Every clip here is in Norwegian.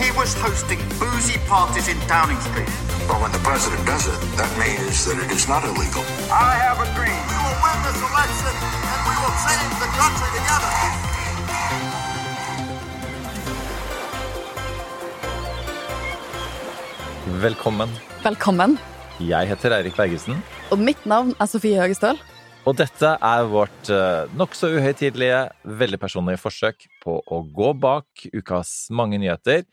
He was hosting boozy parties in Downing Street. But when the president does it, that means that it is not illegal. I have a dream. We will win this election and we will change the country together. Velkommen. Velkommen. Jeg heter Eirik Bergesen, Og mitt navn er Sofie Høgestøl. og dette er vårt uh, nokså uhøytidelige, veldig personlige forsøk på å gå bak ukas mange nyheter,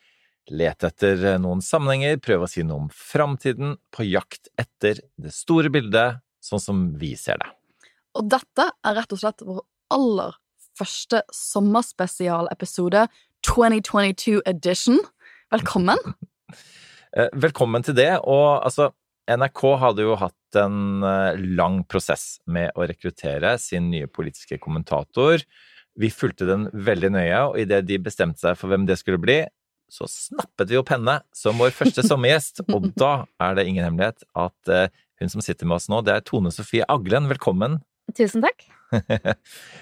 lete etter eh, noen sammenhenger, prøve å si noe om framtiden, på jakt etter det store bildet, sånn som vi ser det. Og dette er rett og slett vår aller første sommerspesialepisode 2022 edition. Velkommen. Eh, Velkommen til det. Og altså, NRK hadde jo hatt en eh, lang prosess med å rekruttere sin nye politiske kommentator. Vi fulgte den veldig nøye, og idet de bestemte seg for hvem det skulle bli, så snappet vi opp henne som vår første sommergjest. Og da er det ingen hemmelighet at eh, hun som sitter med oss nå, det er Tone Sofie Aglen. Velkommen. Tusen takk.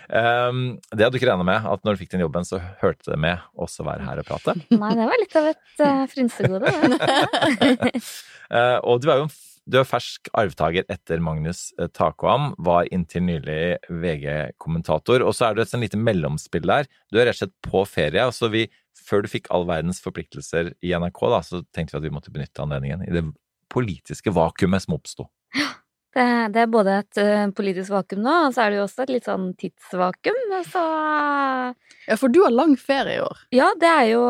Um, det hadde du ikke regna med, at når du fikk den jobben, så hørte det med også å være her og prate. Nei, det var litt av et uh, frynsegode. Eh, og du er jo en du er fersk arvtaker etter Magnus Takoam, Takvam, var inntil nylig VG-kommentator. Og så er du et sånn lite mellomspill der. Du er rett og slett på ferie. og så vi, Før du fikk all verdens forpliktelser i NRK, da, så tenkte vi at vi måtte benytte anledningen i det politiske vakuumet som oppsto. Det, det er både et uh, politisk vakuum nå, og så er det jo også et litt sånn tidsvakuum. Så Ja, for du har lang ferie i år. ja, det er jo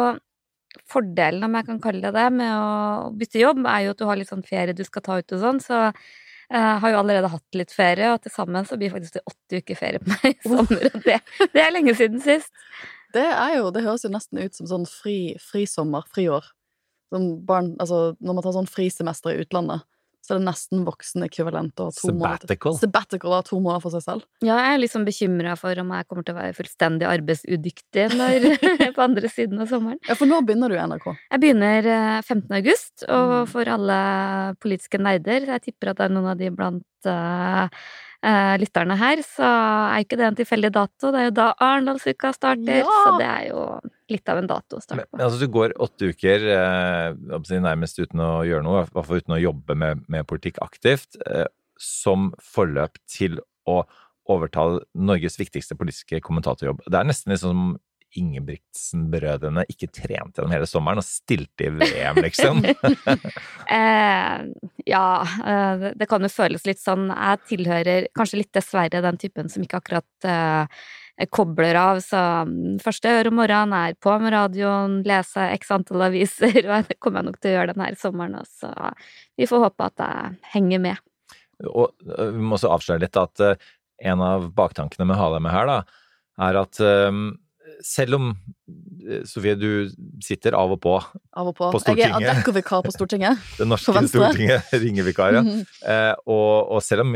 fordelen, om jeg kan kalle det det, med å bytte jobb, er jo at du har litt sånn ferie du skal ta ut og sånn, så jeg har jo allerede hatt litt ferie, og til sammen så blir faktisk det åtte uker ferie på meg i sommer, og det, det er lenge siden sist. Det er jo, det høres jo nesten ut som sånn fri, frisommer, friår. Som barn, altså når man tar sånn frisemester i utlandet, så er det nesten voksenekvivalent å ha to måneder. Sabbatical. Sabbatical å ha to måneder for seg selv. Ja, jeg er liksom bekymra for om jeg kommer til å være fullstendig arbeidsudyktig når, på andre siden av sommeren. Ja, for nå begynner du i NRK. Jeg begynner eh, 15. august, og Mm. for alle politiske nerder, jeg tipper at det er noen av de blant eh, eh, lytterne her, så er ikke det en tilfeldig dato. Det er jo da Arendalsuka starter, Ja! så det er jo litt av en dato å starte på. men altså, du går åtte uker eh, nærmest uten å gjøre noe, i hvert fall uten å jobbe med, med politikk aktivt, eh, som forløp til å overtale Norges viktigste politiske kommentatorjobb. Det er nesten liksom som Ingebrigtsen-brødrene ikke trente gjennom hele sommeren og stilte i VM, liksom. Eh, ja, eh, det- kan jo føles litt sånn Jeg tilhører kanskje litt dessverre den typen som ikke akkurat eh, kobler av. Så mm, første gjør om morgenen, er på med radioen, lese x antall aviser, og det kommer jeg nok til å gjøre denne sommeren. og Så vi får håpe at jeg henger med. Og øh, vi må også avsløre litt at øh, en av baktankene med å ha deg med her, da, er at øhm, selv om øh, Sofie, du sitter av og på Av og på. På jeg er Stortinget. På Stortinget. det norske. Stortinget, ringevikar, ja. Mhm. Eh, og, og selv om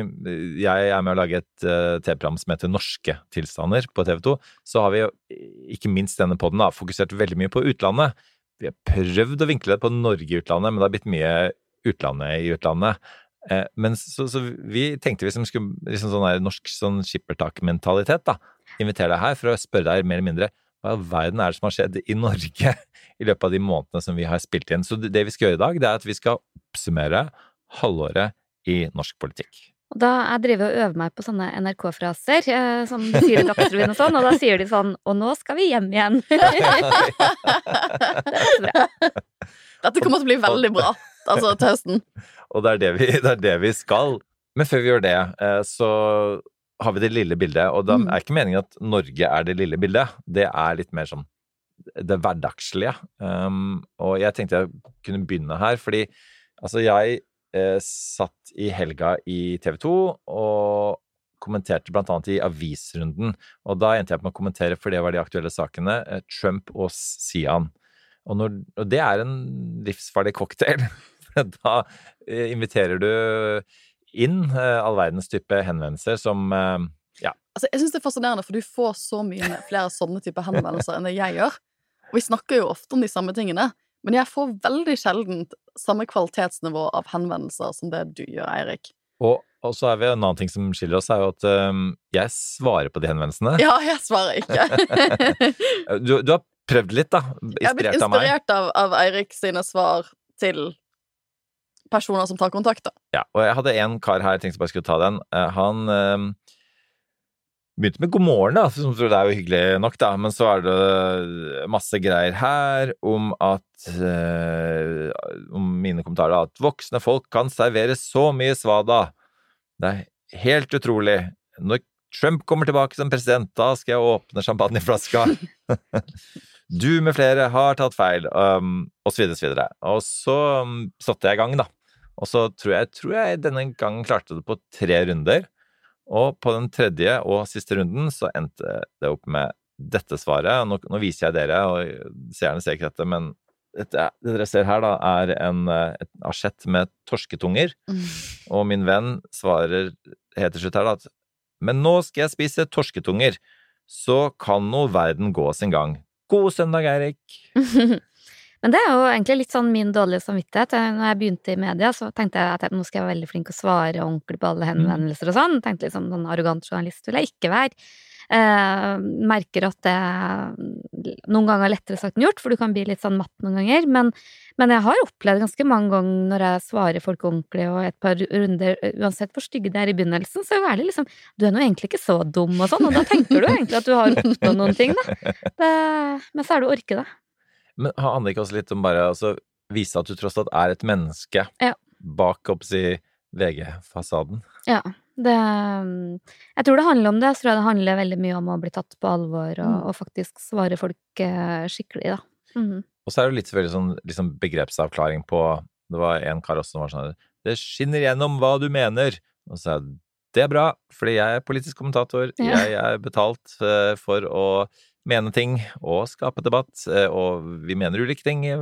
jeg er med å lage et uh, TV-program som heter Norske tilstander på TV 2, så har vi jo ikke minst denne podden fokusert veldig mye på utlandet. Vi har prøvd å vinkle det på Norge i utlandet, men det har blitt mye utlandet i utlandet. Eh, men så, så vi tenkte vi som skulle liksom sånn der norsk sånn skippertak-mentalitet, da. Invitere deg her for å spørre deg mer eller mindre hva i all verden er det som har skjedd i Norge i løpet av de månedene som vi har spilt inn. Så det det vi skal gjøre i dag, det er at vi skal oppsummere halvåret i norsk politikk. Og da jeg driver og øver meg på sånne NRK-fraser eh, som de sier i Dagsrevyen og sånn, og da sier de sånn Og nå skal vi hjem igjen. det er bra. Dette kommer til å bli veldig bra altså, til høsten. Og det er det, vi, det er det vi skal. Men før vi gjør det, eh, så har vi det lille bildet. Og da Mm. er ikke meningen at Norge er det lille bildet. Det er litt mer sånn det hverdagslige. Um, og jeg tenkte jeg kunne begynne her, fordi altså jeg eh, satt i helga i TV 2 og kommenterte blant annet i avisrunden. Og da endte jeg på med å kommentere, for det var de aktuelle sakene, eh, Trump og Sian. Og, når, og det er en livsfarlig cocktail. da eh, inviterer du inn eh, all verdens type henvendelser som eh, ja. Altså, jeg syns det er fascinerende, for du får så mye flere sånne typer henvendelser enn det jeg gjør. Og vi snakker jo ofte om de samme tingene, men jeg får veldig sjelden samme kvalitetsnivå av henvendelser som det du gjør, Eirik. Og, og så er vi en annen ting som skiller oss, er jo at um, jeg svarer på de henvendelsene. Ja, jeg svarer ikke. du, du, har prøvd litt, da? Inspirert, jeg har blitt inspirert av, av Eirik sine svar til personer som tar kontakt, da. Ja, og jeg hadde en kar her, jeg tenkte bare skulle ta den. Uh, han uh, begynte med God morgen, da, som tror det er jo hyggelig nok, da, men så er det masse greier her om at uh, Om mine kommentarer, at voksne folk kan servere så mye svada. Det er helt utrolig. Når Trump kommer tilbake som president, da skal jeg åpne champagneflaska. du med flere har tatt feil, um, og så videre, og så videre. Og så um, satte jeg i gang, da. Og så tror jeg, tror jeg denne gangen klarte det på tre runder. Og på den tredje og siste runden så endte det opp med dette svaret. Nå, nå viser jeg dere, og seerne ser ikke dette, men dette, det dere ser her, da, er en, et asjett med torsketunger. Mm. Og min venn svarer helt til slutt her da at Men nå skal jeg spise torsketunger, så kan nå verden gå sin gang. God søndag, Eirik! Men det er jo egentlig litt sånn min dårlige samvittighet. Når jeg begynte i media, så tenkte jeg at nå skal jeg være veldig flink å svare ordentlig på alle mm. henvendelser og sånn. Tenkte liksom sånn arrogant journalist vil jeg ikke være. Eh, merker at det noen ganger er lettere sagt enn gjort, for du kan bli litt sånn matt noen ganger. Men, men, jeg har opplevd ganske mange ganger når jeg svarer folk ordentlig, og et par runder, uansett hvor stygge de er i begynnelsen, så er det liksom Du er nå egentlig ikke så dum og sånn, og da tenker du egentlig at du har oppnådd noen ting, da. Det, men så er du orke, da. Men handler ikke også litt om bare å altså, vise at du tross alt er et menneske ja. bak si, VG-fasaden? Ja. Det, jeg tror det handler om det. Jeg tror det handler veldig mye om å bli tatt på alvor og, mm. og faktisk svare folk eh, skikkelig, da. Mm. Og så er det litt selvfølgelig sånn liksom begrepsavklaring på Det var en kar også som var sånn Det skinner gjennom hva du mener. Og så er det bra, fordi jeg er politisk kommentator. Ja. Jeg er betalt uh, for å mene ting og skape debatt. Eh, og vi mener ulike ting i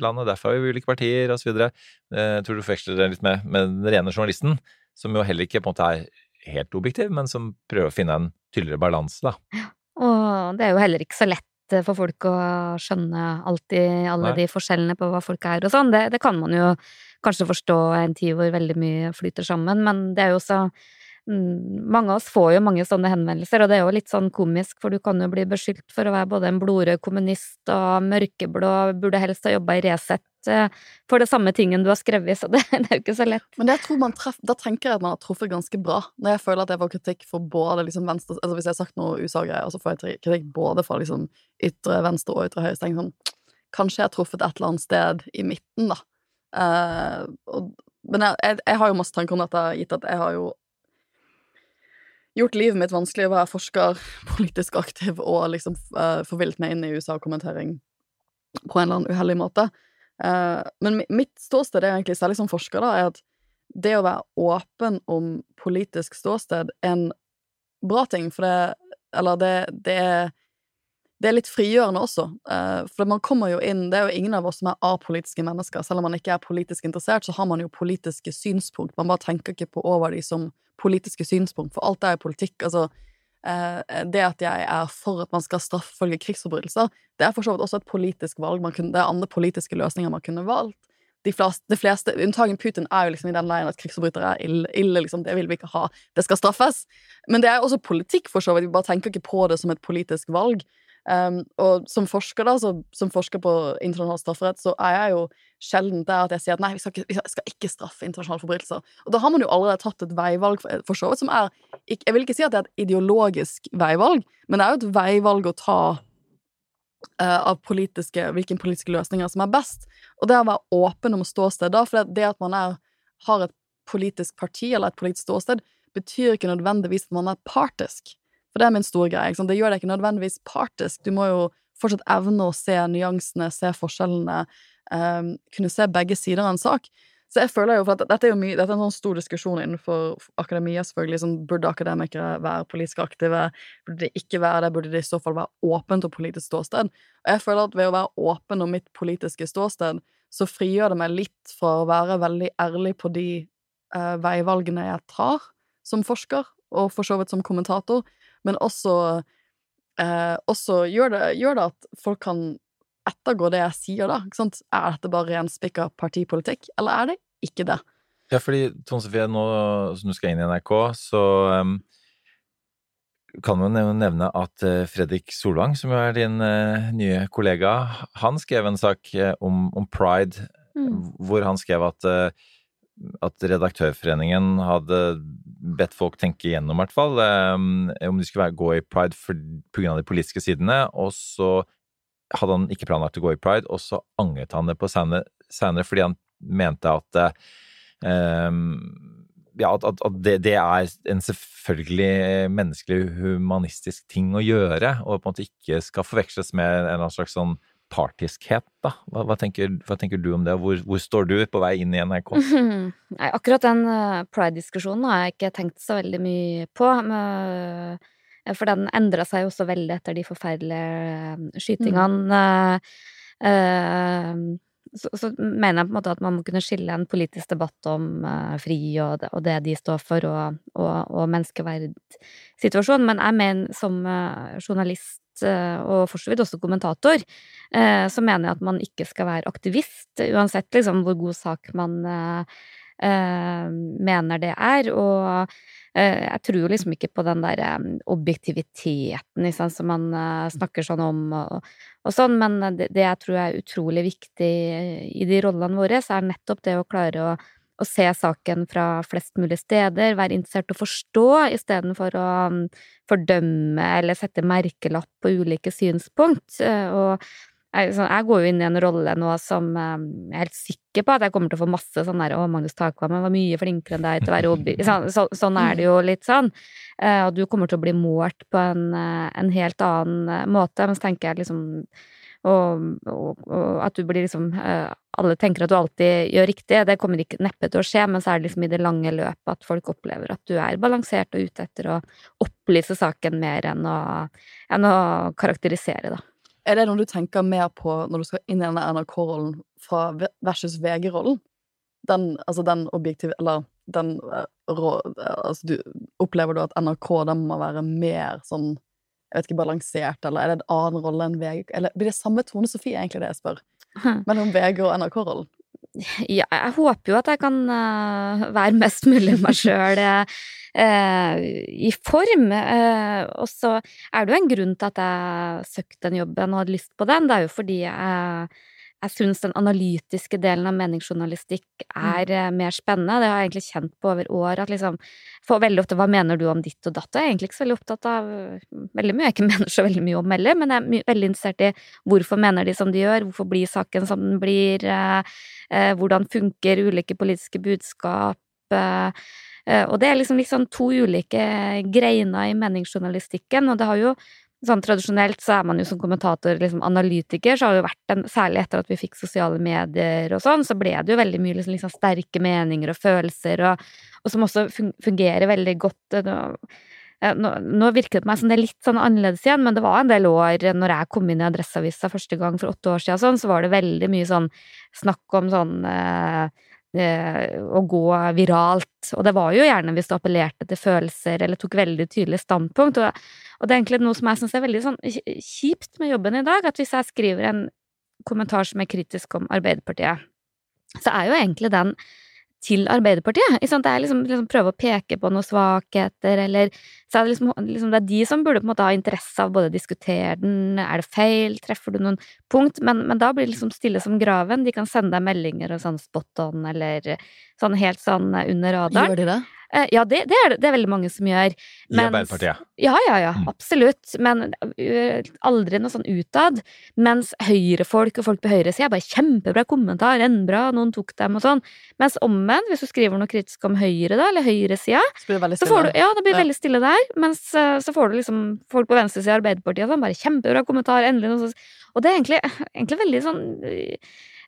landet, derfor har vi ulike partier osv. Jeg eh, tror du forveksler det litt med, med, den rene journalisten, som jo heller ikke på en måte er helt objektiv, men som prøver å finne en tydeligere balanse, da. Og det er jo heller ikke så lett eh, for folk å skjønne alltid alle Nei. de forskjellene på hva folk er og sånn. Det, det, kan man jo kanskje forstå en tid hvor veldig mye flyter sammen, men det er jo også mange av oss får jo mange sånne henvendelser, og det er jo litt sånn komisk, for du kan jo bli beskyldt for å være både en blodrød kommunist og mørkeblå, burde helst ha jobba i Resett eh, for det samme tingen du har skrevet, så det, det er jo ikke så lett. Men treff, da tenker jeg at man har truffet ganske bra, når jeg føler at jeg får kritikk for både liksom venstre Altså hvis jeg har sagt noe usagreier, og så får jeg kritikk både fra liksom ytre venstre og ytre høyre, så tenker jeg sånn Kanskje jeg har truffet et eller annet sted i midten, da. Uh, og, men jeg, jeg, jeg, har jo masse tanker om dette, gitt at jeg har jo gjort livet mitt vanskelig å være forsker, politisk aktiv og liksom uh, forvilt meg inn i USA-kommentering på en eller annen uheldig måte. Uh, men mitt ståsted er egentlig særlig som forsker, da, er at det å være åpen om politisk ståsted er en bra ting, for det Eller det, det er det er litt frigjørende også, uh, for man kommer jo inn Det er jo ingen av oss som er apolitiske mennesker. Selv om man ikke er politisk interessert, så har man jo politiske synspunkt. Man bare tenker ikke på over de som politiske synspunkt, for alt er jo politikk. Altså, uh, det at jeg er for at man skal straffefølge krigsforbrytelser, det er for så vidt også et politisk valg. Kunne, det er andre politiske løsninger man kunne valgt. De fleste, fleste Unntagen Putin er jo liksom i den leiren at krigsforbrytere er ille, ille, liksom, det vil vi ikke ha. Det skal straffes. Men det er også politikk, for så vidt. Vi bare tenker ikke på det som et politisk valg. Um, og som forsker, da, så, som forsker på internasjonal strafferett, så er jeg jo sjelden der at jeg sier at nei, vi skal ikke, vi skal ikke straffe internasjonale forbrytelser. Og da har man jo allerede tatt et veivalg for, så vidt som er Jeg vil ikke si at det er et ideologisk veivalg, men det er jo et veivalg å ta uh, av politiske, hvilke politiske løsninger som er best. Og det å være åpen om ståsted, da, for det, det at man er, har et politisk parti eller et politisk ståsted, betyr ikke nødvendigvis at man er partisk. For det er min store greie. Det gjør deg ikke nødvendigvis partisk. Du må jo fortsatt evne å se nyansene, se forskjellene, um, kunne se begge sider av en sak. Så jeg føler jo, for dette er jo mye, dette er en sånn stor diskusjon innenfor akademia, selvfølgelig. Sånn, burde akademikere være politisk aktive? Burde de ikke være det? Burde de i så fall være åpent og politisk ståsted? Og jeg føler at ved å være åpen om mitt politiske ståsted, så frigjør det meg litt fra å være veldig ærlig på de uh, veivalgene jeg tar som forsker, og for så vidt som kommentator, men også, eh, også gjør, det, gjør det at folk kan ettergå det jeg sier, da. Ikke sant? Er dette bare ren spikka partipolitikk, eller er det ikke det? Ja, fordi Tone Sofie, nå som du skal inn i NRK, så um, kan man jo nevne at eh, Fredrik Solvang, som jo er din eh, nye kollega, han skrev en sak om, om pride, Mm. hvor han skrev at, eh, at Redaktørforeningen hadde bedt folk tenke igjennom, i hvert fall, eh, om de skulle gå i pride pga. de politiske sidene, og så hadde han ikke planlagt å gå i pride, og så angret han det på senere fordi han mente at um, ja, at, at det, det, er en selvfølgelig menneskelig, humanistisk ting å gjøre, og på en måte ikke skal forveksles med en eller annen slags sånn partiskhet, da. Hva, hva, tenker, hva tenker, du om det, hvor, hvor, står du på vei inn i NRK? Nei, akkurat den uh, pride-diskusjonen har jeg ikke tenkt så veldig mye på. Men, uh, for den endra seg jo også veldig etter de forferdelige uh, skytingene. Mm. Så, så, mener jeg på en måte at man må kunne skille en politisk debatt om fri og det, og det, de står for, og, og, og menneskeverdsituasjonen. Men jeg mener som journalist og for så vidt også kommentator, så mener jeg at man ikke skal være aktivist, uansett liksom hvor god sak man mener det er. Og jeg tror liksom ikke på den der objektiviteten liksom, som man snakker sånn om og, og sånn, men det, jeg tror er utrolig viktig i de rollene våre, så er nettopp det å klare å å se saken fra flest mulig steder, være interessert i å forstå istedenfor å um, fordømme eller sette merkelapp på ulike synspunkt. Eh, og jeg, jeg, går jo inn i en rolle nå som um, jeg er helt sikker på at jeg kommer til å få masse sånn der 'Å, Magnus Takvam var mye flinkere enn deg til å være obby'. Så, så, sånn er det jo litt sånn. Eh, og du kommer til å bli målt på en, eh, en helt annen måte. Men så tenker jeg liksom og, og, og, at du blir liksom Alle tenker at du alltid gjør riktig, det kommer ikke neppe til å skje, men så er det liksom i det lange løpet at folk opplever at du er balansert og ute etter å opplyse saken mer enn å, enn å karakterisere, da. Er det noe du tenker mer på når du skal inn i denne NRK-rollen fra versus VG-rollen? Den, altså den objektive Eller den rå, Altså, du Opplever du at NRK den må være mer sånn jeg vet ikke, balansert, eller er det en annen rolle enn VG? Eller blir det samme Tone Sofie, egentlig, det jeg spør? Mellom VG og NRK-rollen? Ja, jeg håper jo at jeg kan uh, være mest mulig meg sjøl uh, i form. Og så er det jo en grunn til at jeg søkte den jobben og hadde lyst på den. Det er jo fordi jeg jeg syns den analytiske delen av meningsjournalistikk er mm. mer spennende. Det har jeg egentlig kjent på over år. At liksom For veldig ofte hva mener du om ditt og datt? Jeg er egentlig ikke så veldig opptatt av veldig mye jeg ikke mener så veldig mye om heller, men jeg er veldig interessert i hvorfor mener de som de gjør, hvorfor blir saken som den blir, eh, eh, hvordan funker ulike politiske budskap. Eh, og det er liksom, liksom to ulike greiner i meningsjournalistikken, og det har jo Sånn Tradisjonelt så er man jo som kommentator liksom analytiker, så har det jo vært en Særlig etter at vi fikk sosiale medier og sånn, så ble det jo veldig mye liksom, liksom sterke meninger og følelser, og, og, som også fungerer veldig godt. Nå, nå, virker det på meg som det er litt sånn annerledes igjen, men det var en del år når jeg kom inn i Adresseavisa første gang for åtte år siden, sånn, så var det veldig mye sånn snakk om sånn Eh, å gå viralt. Og det var jo gjerne hvis du appellerte til følelser eller tok veldig tydelig standpunkt. Og, og det er egentlig noe som jeg syns er veldig sånn kjipt med jobben i dag, at hvis jeg skriver en kommentar som er kritisk om Arbeiderpartiet, så er jo egentlig den til Arbeiderpartiet. Det er liksom, liksom prøve å peke på noen svakheter, eller Så er det liksom, liksom, Det er de som burde på en måte ha interesse av både å diskutere den, er det feil, treffer du noen punkt, men, men da blir det liksom stille som graven. De kan sende deg meldinger og sånn spot on, eller sånn helt sånn under radaren. Gjør de det? Eh, ja, det, det, er det, det er veldig mange som gjør. I Arbeiderpartiet? Ja, ja, ja. Mm. Absolutt. Men uh, aldri noe sånn utad. Mens høyrefolk og folk på høyresida bare 'kjempebra kommentar, enn bra, noen tok dem', og sånn. Mens omvendt, hvis du skriver noe kritisk om Høyre, da, eller høyresida, så, så får du Ja, det blir ja. veldig stille der. Mens uh, så får du liksom folk på venstresida av Arbeiderpartiet som bare 'kjempebra kommentar, endelig noe sånt'. Og det er egentlig, egentlig veldig sånn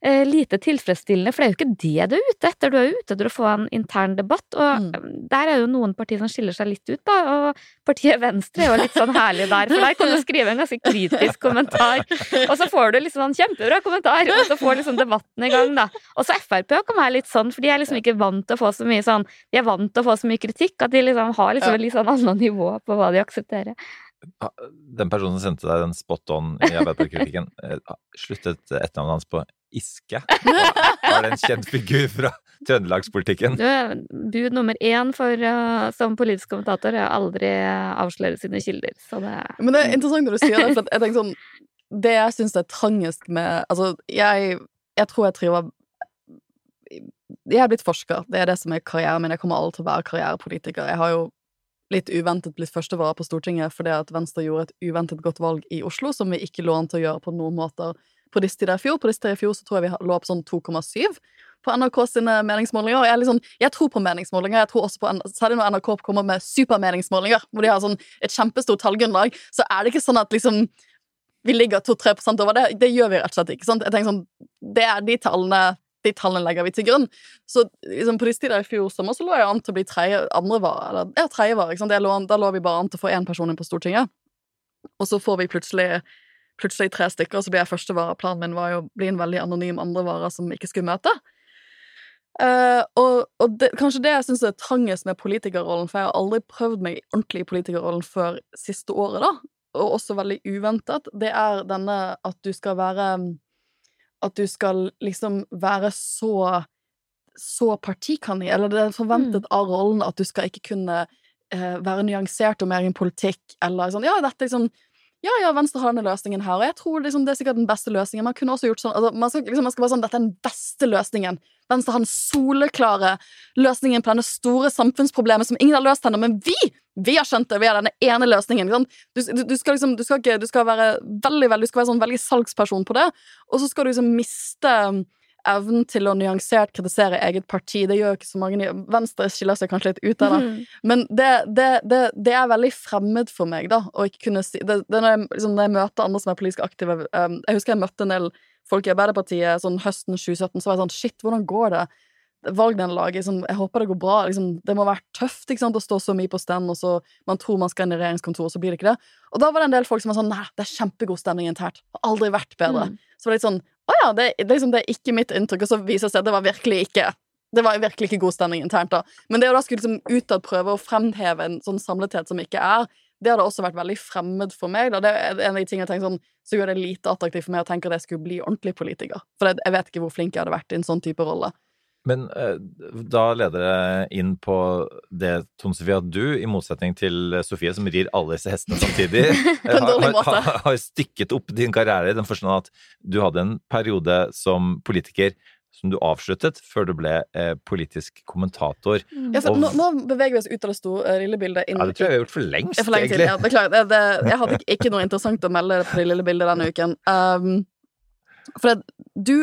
eh, lite tilfredsstillende, for det er jo ikke det du er ute etter. Du er ute etter å få en intern debatt, og Mm. eh, der er jo noen partier som skiller seg litt ut, da, og partiet Venstre er jo litt sånn herlig der, for der kan du skrive en ganske kritisk kommentar, og så får du liksom en kjempebra kommentar, og så får liksom debatten i gang, da. Og så Frp kan være litt sånn, for de er liksom ikke vant til å få så mye sånn De er vant til å få så mye kritikk at de liksom har liksom et litt sånn annet nivå på hva de aksepterer. Den personen som sendte deg den spot on i Arbeiderparti-kritikken, eh, sluttet etternavnet hans på Iske? Var det en kjent figur fra trøndelagspolitikken? Du, bud nummer én for, uh, som politisk kommentator er å aldri avsløre sine kilder, så det Men det er interessant når du sier det, for jeg tenker sånn Det jeg syns er trangest med Altså, jeg, jeg tror jeg triver Jeg er blitt forsker, det er det som er karrieren min. Jeg kommer aldri til å være karrierepolitiker. Jeg har jo litt uventet blitt førstevara på Stortinget fordi at Venstre gjorde et uventet godt valg i Oslo, som vi ikke lå an til å gjøre på noen måter på disse tider i fjor. På disse tider i fjor så tror jeg vi lå på sånn 2,7 på NRK sine meningsmålinger. Jeg, er litt sånn, jeg tror på meningsmålinger. Jeg tror også på, Særlig når NRK kommer med supermeningsmålinger, hvor de har sånn et kjempestort tallgrunnlag, så er det ikke sånn at liksom vi ligger 2-3 over det. Det gjør vi rett og slett ikke. sant? Jeg tenker sånn, det er de tallene de tallene legger vi til grunn. Så liksom, på disse tider i fjor sommer så lå jeg an til å bli tredje, andre vare, eller ja, tredje vare. da lå vi bare an til å få én person inn på Stortinget. Og så får vi plutselig, plutselig tre stykker, og så blir jeg førstevare. Planen min var jo å bli en veldig anonym andrevare som ikke skulle møte. Uh, og og det, kanskje det jeg syns er trangest med politikerrollen, for jeg har aldri prøvd meg ordentlig i politikerrollen før siste året, da, og også veldig uventet, det er denne at du skal være At du skal liksom være så så partikanin, eller det er forventet av rollen at du skal ikke kunne uh, være nyansert om egen politikk, eller sånn Ja, dette er liksom ja, ja, Venstre har denne løsningen her, og jeg tror liksom det er sikkert den beste løsningen. Man kunne også gjort sånn, altså, man, skal, liksom, man skal bare sånn, dette er den beste løsningen. Venstre har den soleklare løsningen på denne store samfunnsproblemet som ingen har løst ennå, men vi! Vi har skjønt det, vi har denne ene løsningen. Du, du, du skal liksom, du skal ikke, du skal være veldig, veldig, du skal være sånn veldig salgsperson på det, og så skal du liksom miste evnen til å nyansert kritisere eget parti. Det gjør ikke så mange. Venstre skiller seg kanskje litt ut av det. Men det, det, det, det er veldig fremmed for meg, da, å ikke kunne si det, det når, jeg, liksom, når jeg møter andre som er politisk aktive um, Jeg husker jeg møtte en del folk i Arbeiderpartiet sånn høsten 2017, så var jeg sånn Shit, hvordan går det? Valgnederlaget liksom, Jeg håper det går bra. Liksom, det må være tøft ikke sant, å stå så mye på stand, og så man tror man skal inn i regjeringskontoret, og så blir det ikke det. Og da var det en del folk som var sånn Nei, det er kjempegod stemning internt. Har aldri vært bedre. Så var det litt sånn Å ja, det, liksom, det er ikke mitt inntrykk. Og så viser det seg at det var virkelig ikke det var virkelig ikke god stemning internt. da. Men det å da skulle liksom utad prøve å fremheve en sånn samlethet som ikke er, det hadde også vært veldig fremmed for meg. da. Det er en av de tingene jeg tenker sånn, så gjør det lite attraktivt for meg å tenke at jeg skulle bli ordentlig politiker. For jeg vet ikke hvor flink jeg hadde vært i en sånn type rolle. Men eh, da leder det inn på det, Tone Sofie, at du, i motsetning til Sofie, som rir alle disse hestene samtidig, dårlig har, har, har stykket opp din karriere i den forstand at du hadde en periode som politiker som du avsluttet før du ble eh, politisk kommentator. Ja, for nå, nå beveger vi oss ut av det store lillebildet. lille bildet. Inn, Ja, det tror jeg vi har gjort for lengst, for lenge siden. egentlig. Ja, beklager. Det, det, jeg hadde ikke, ikke noe interessant å melde på det lille bildet denne uken. Um, for det, du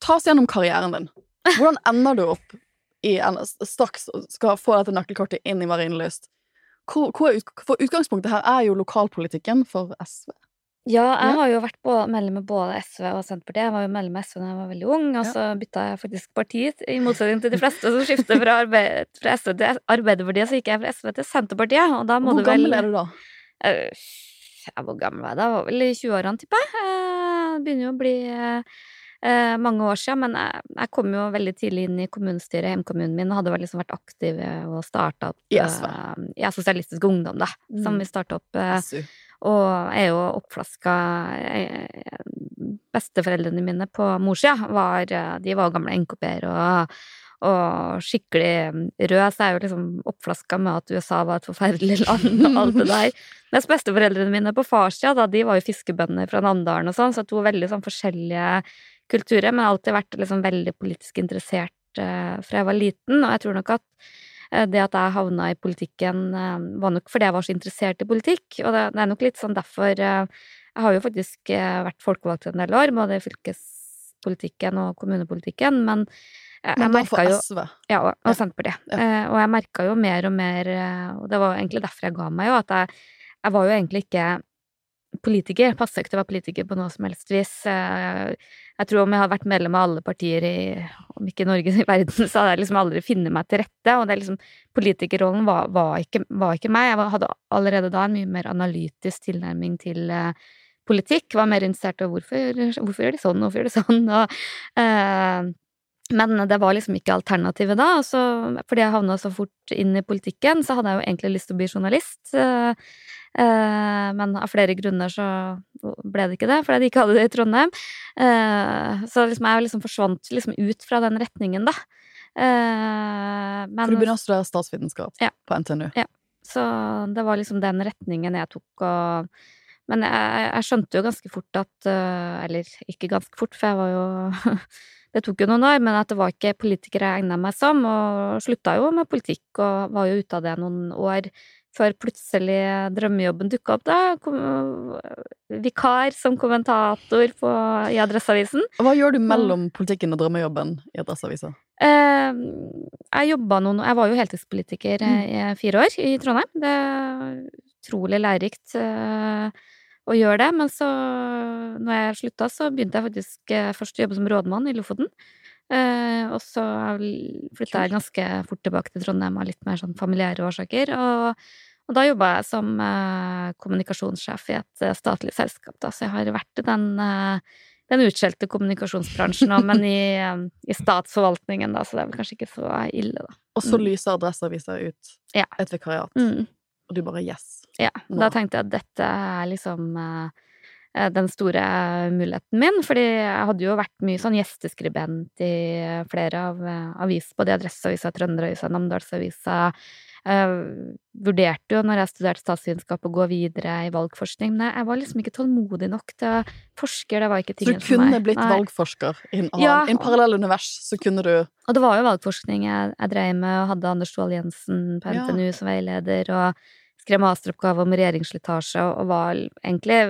Ta oss gjennom karrieren din. Hvordan ender du opp i en, straks skal få dette nøkkelkortet inn i Marienlyst? Hvor, hvor ut, for utgangspunktet her er jo lokalpolitikken for SV. Ja, jeg har jo vært på, medlem med både SV og Senterpartiet. Jeg var jo medlem med SV da jeg var veldig ung, og så bytta jeg faktisk parti, i motsetning til de fleste som skifter fra, arbeid, fra SV til Arbeiderpartiet, så gikk jeg fra SV til Senterpartiet, og da må Hvor du vel gammel er du da? Eh, ja, hvor gammel var jeg da? Jeg var vel i 20-årene, tipper jeg. Eh, begynner jo å bli eh, mange år siden, men jeg, jeg kom jo veldig tidlig inn i kommunestyret, hjemkommunen min, og hadde liksom vært aktiv eh, og starta opp I SV. eh, ja, Sosialistisk Ungdom, da, som Mm. vi starta opp. SU. og er jo oppflaska eh, Besteforeldrene mine på morssida var De var gamle NKP-er og, og skikkelig røde, så jeg er jo liksom oppflaska med at USA var et forferdelig land og alt det der. Mens besteforeldrene mine på farssida, da, de var jo fiskebønder fra Namdalen og sånn, så to veldig sånn forskjellige kulturer, men jeg har alltid vært liksom veldig politisk interessert eh, fra jeg var liten, og jeg tror nok at eh, det at jeg havna i politikken, eh, var nok fordi jeg var så interessert i politikk, og det, det er nok litt sånn derfor Jeg har jo faktisk vært folkevalgt en del år, både i fylkespolitikken og kommunepolitikken, men jeg for merka jo SV. ja, og, og Senterpartiet. Ja. Og jeg merka jo mer og mer, og det var egentlig derfor jeg ga meg, jo, at jeg, jeg var jo egentlig ikke politiker. Passa ikke til å være politiker på noe som helst vis. Jeg tror om jeg hadde vært medlem av alle partier i Om ikke Norge, i verden, så hadde jeg liksom aldri funnet meg til rette. Og det er liksom Politikerrollen var, var, ikke, var ikke meg. Jeg hadde allerede da en mye mer analytisk tilnærming til uh, politikk. Var mer interessert i hvorfor, hvorfor gjør de sånn, hvorfor gjør de sånn, og eh, men det var liksom ikke alternativet da, og så fordi jeg havna så fort inn i politikken, så hadde jeg jo egentlig lyst til å bli journalist. eh, eh, men av flere grunner så ble det ikke det, fordi de ikke hadde det i Trondheim. Eh, så liksom jeg liksom forsvant liksom ut fra den retningen, da. Men, For du begynner å studere statsvitenskap Ja. på NTNU. Ja. Så det var liksom den retningen jeg tok, og Men jeg, jeg skjønte jo ganske fort at Eller ikke ganske fort, for jeg var jo Det tok jo noen år, men at det var ikke politikere jeg egna meg som, og slutta jo med politikk og var jo ute av det noen år før plutselig drømmejobben dukka opp, da. Kom, vikar som kommentator på, i Adresseavisen. Hva gjør du mellom politikken og drømmejobben i Adresseavisa? Eh, jeg jobba noen Jeg var jo heltidspolitiker eh, i fire år i Trondheim. Det er utrolig lærerikt eh, å gjøre det. Men så, når jeg slutta, så begynte jeg faktisk eh, først å jobbe som rådmann i Lofoten. Uh, og så flytta jeg ganske fort tilbake til Trondheim av litt mer sånn familiære årsaker. Og, og da jobba jeg som uh, kommunikasjonssjef i et uh, statlig selskap, da, så jeg har vært i den den utskjelte kommunikasjonsbransjen òg, men i, i statsforvaltningen, da, så det er vel kanskje ikke så ille, da. Og så Mm. lyser Adresseavisa ut Ja. et vikariat, Mm. og du bare yes. Ja, da tenkte jeg at dette er liksom eh, eh, den store muligheten min, fordi jeg hadde jo vært mye sånn gjesteskribent i flere av eh, avis, både i Adresseavisa, Trønderavisa, Namdalsavisa. Jeg vurderte jo når jeg studerte statsvitenskap å gå videre i valgforskning, men jeg var liksom ikke tålmodig nok til forsker, det var ikke Så du kunne blitt Nei. valgforsker i en, Ja. en parallell univers, så kunne du Og det var jo valgforskning jeg, jeg drev med, og hadde Anders Ståhl Jensen på Ja. NTNU som veileder, og skrev masteroppgave om regjeringsslitasje, og, og var egentlig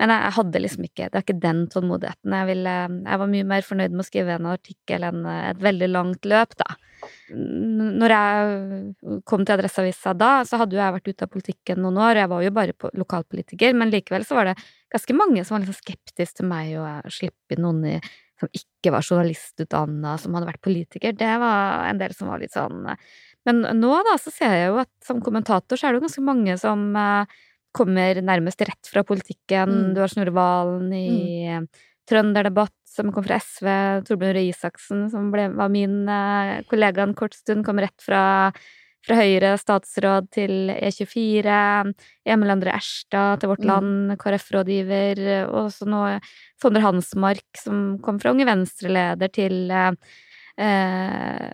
Men jeg, hadde liksom ikke Det er ikke den tålmodigheten. Jeg, ville, jeg var mye mer fornøyd med å skrive en artikkel enn et veldig langt løp, da. Når jeg kom til Adresseavisa da, så hadde jo jeg vært ute av politikken noen år, og jeg var jo bare lokalpolitiker, men likevel så var det ganske mange som var liksom skeptiske til meg og slippe inn noen i som ikke var journalistutdanna, som hadde vært politiker. Det var en del som var litt sånn Men nå, da, så ser jeg jo at som kommentator så er det jo ganske mange som eh, kommer nærmest rett fra politikken. Mm. Du har Snorre Valen i mm. Trønderdebatt, som kom fra SV. Torbjørn Røe Isaksen, som ble, var min eh, kollega en kort stund, kom rett fra fra Høyre, statsråd til E24, Emil André Erstad til Vårt Mm. Land, KrF-rådgiver, og så nå Sondre Hansmark, som kom fra Unge Venstre-leder til eh,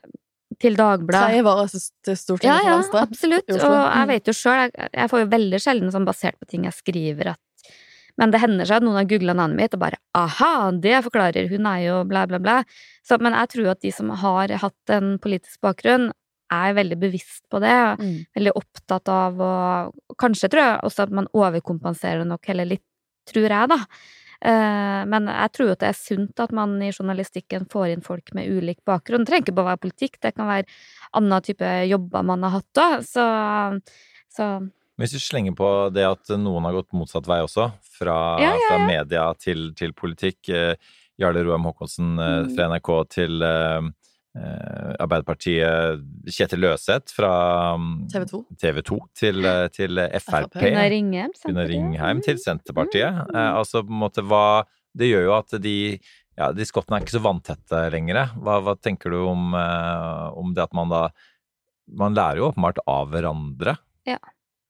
til Dagbladet. Tredje vare til Stortinget Ja, ja, for ja, absolutt. Og jeg Mm. vet jo sjøl, jeg, jeg får jo veldig sjelden sånn basert på ting jeg skriver, at Men det hender seg at noen har googla navnet mitt og bare aha, det forklarer, hun er jo bla, bla, bla. Så, men jeg tror at de som har hatt en politisk bakgrunn, er veldig bevisst på det. Mm. Veldig opptatt av å Kanskje tror jeg også at man overkompenserer nok heller litt, tror jeg, da. Eh, Men jeg tror jo at det er sunt at man i journalistikken får inn folk med ulik bakgrunn. Det trenger ikke bare være politikk, det kan være annen type jobber man har hatt òg. Så, så Hvis du slenger på det at noen har gått motsatt vei også, fra, Ja, ja, fra media til, til politikk eh, Jarle Roem Haakonsen eh, Mm. fra NRK til Arbeiderpartiet, Kjetil Løseth fra mm, TV 2. TV 2 til, eh, til Frp. Gunnar Ringheim, Ringheim til Senterpartiet. Mm. Eh, altså på en måte hva Det gjør jo at de ja, de skottene er ikke så vanntette lenger. Hva, hva tenker du om, eh, om det at man da Man lærer jo åpenbart av hverandre.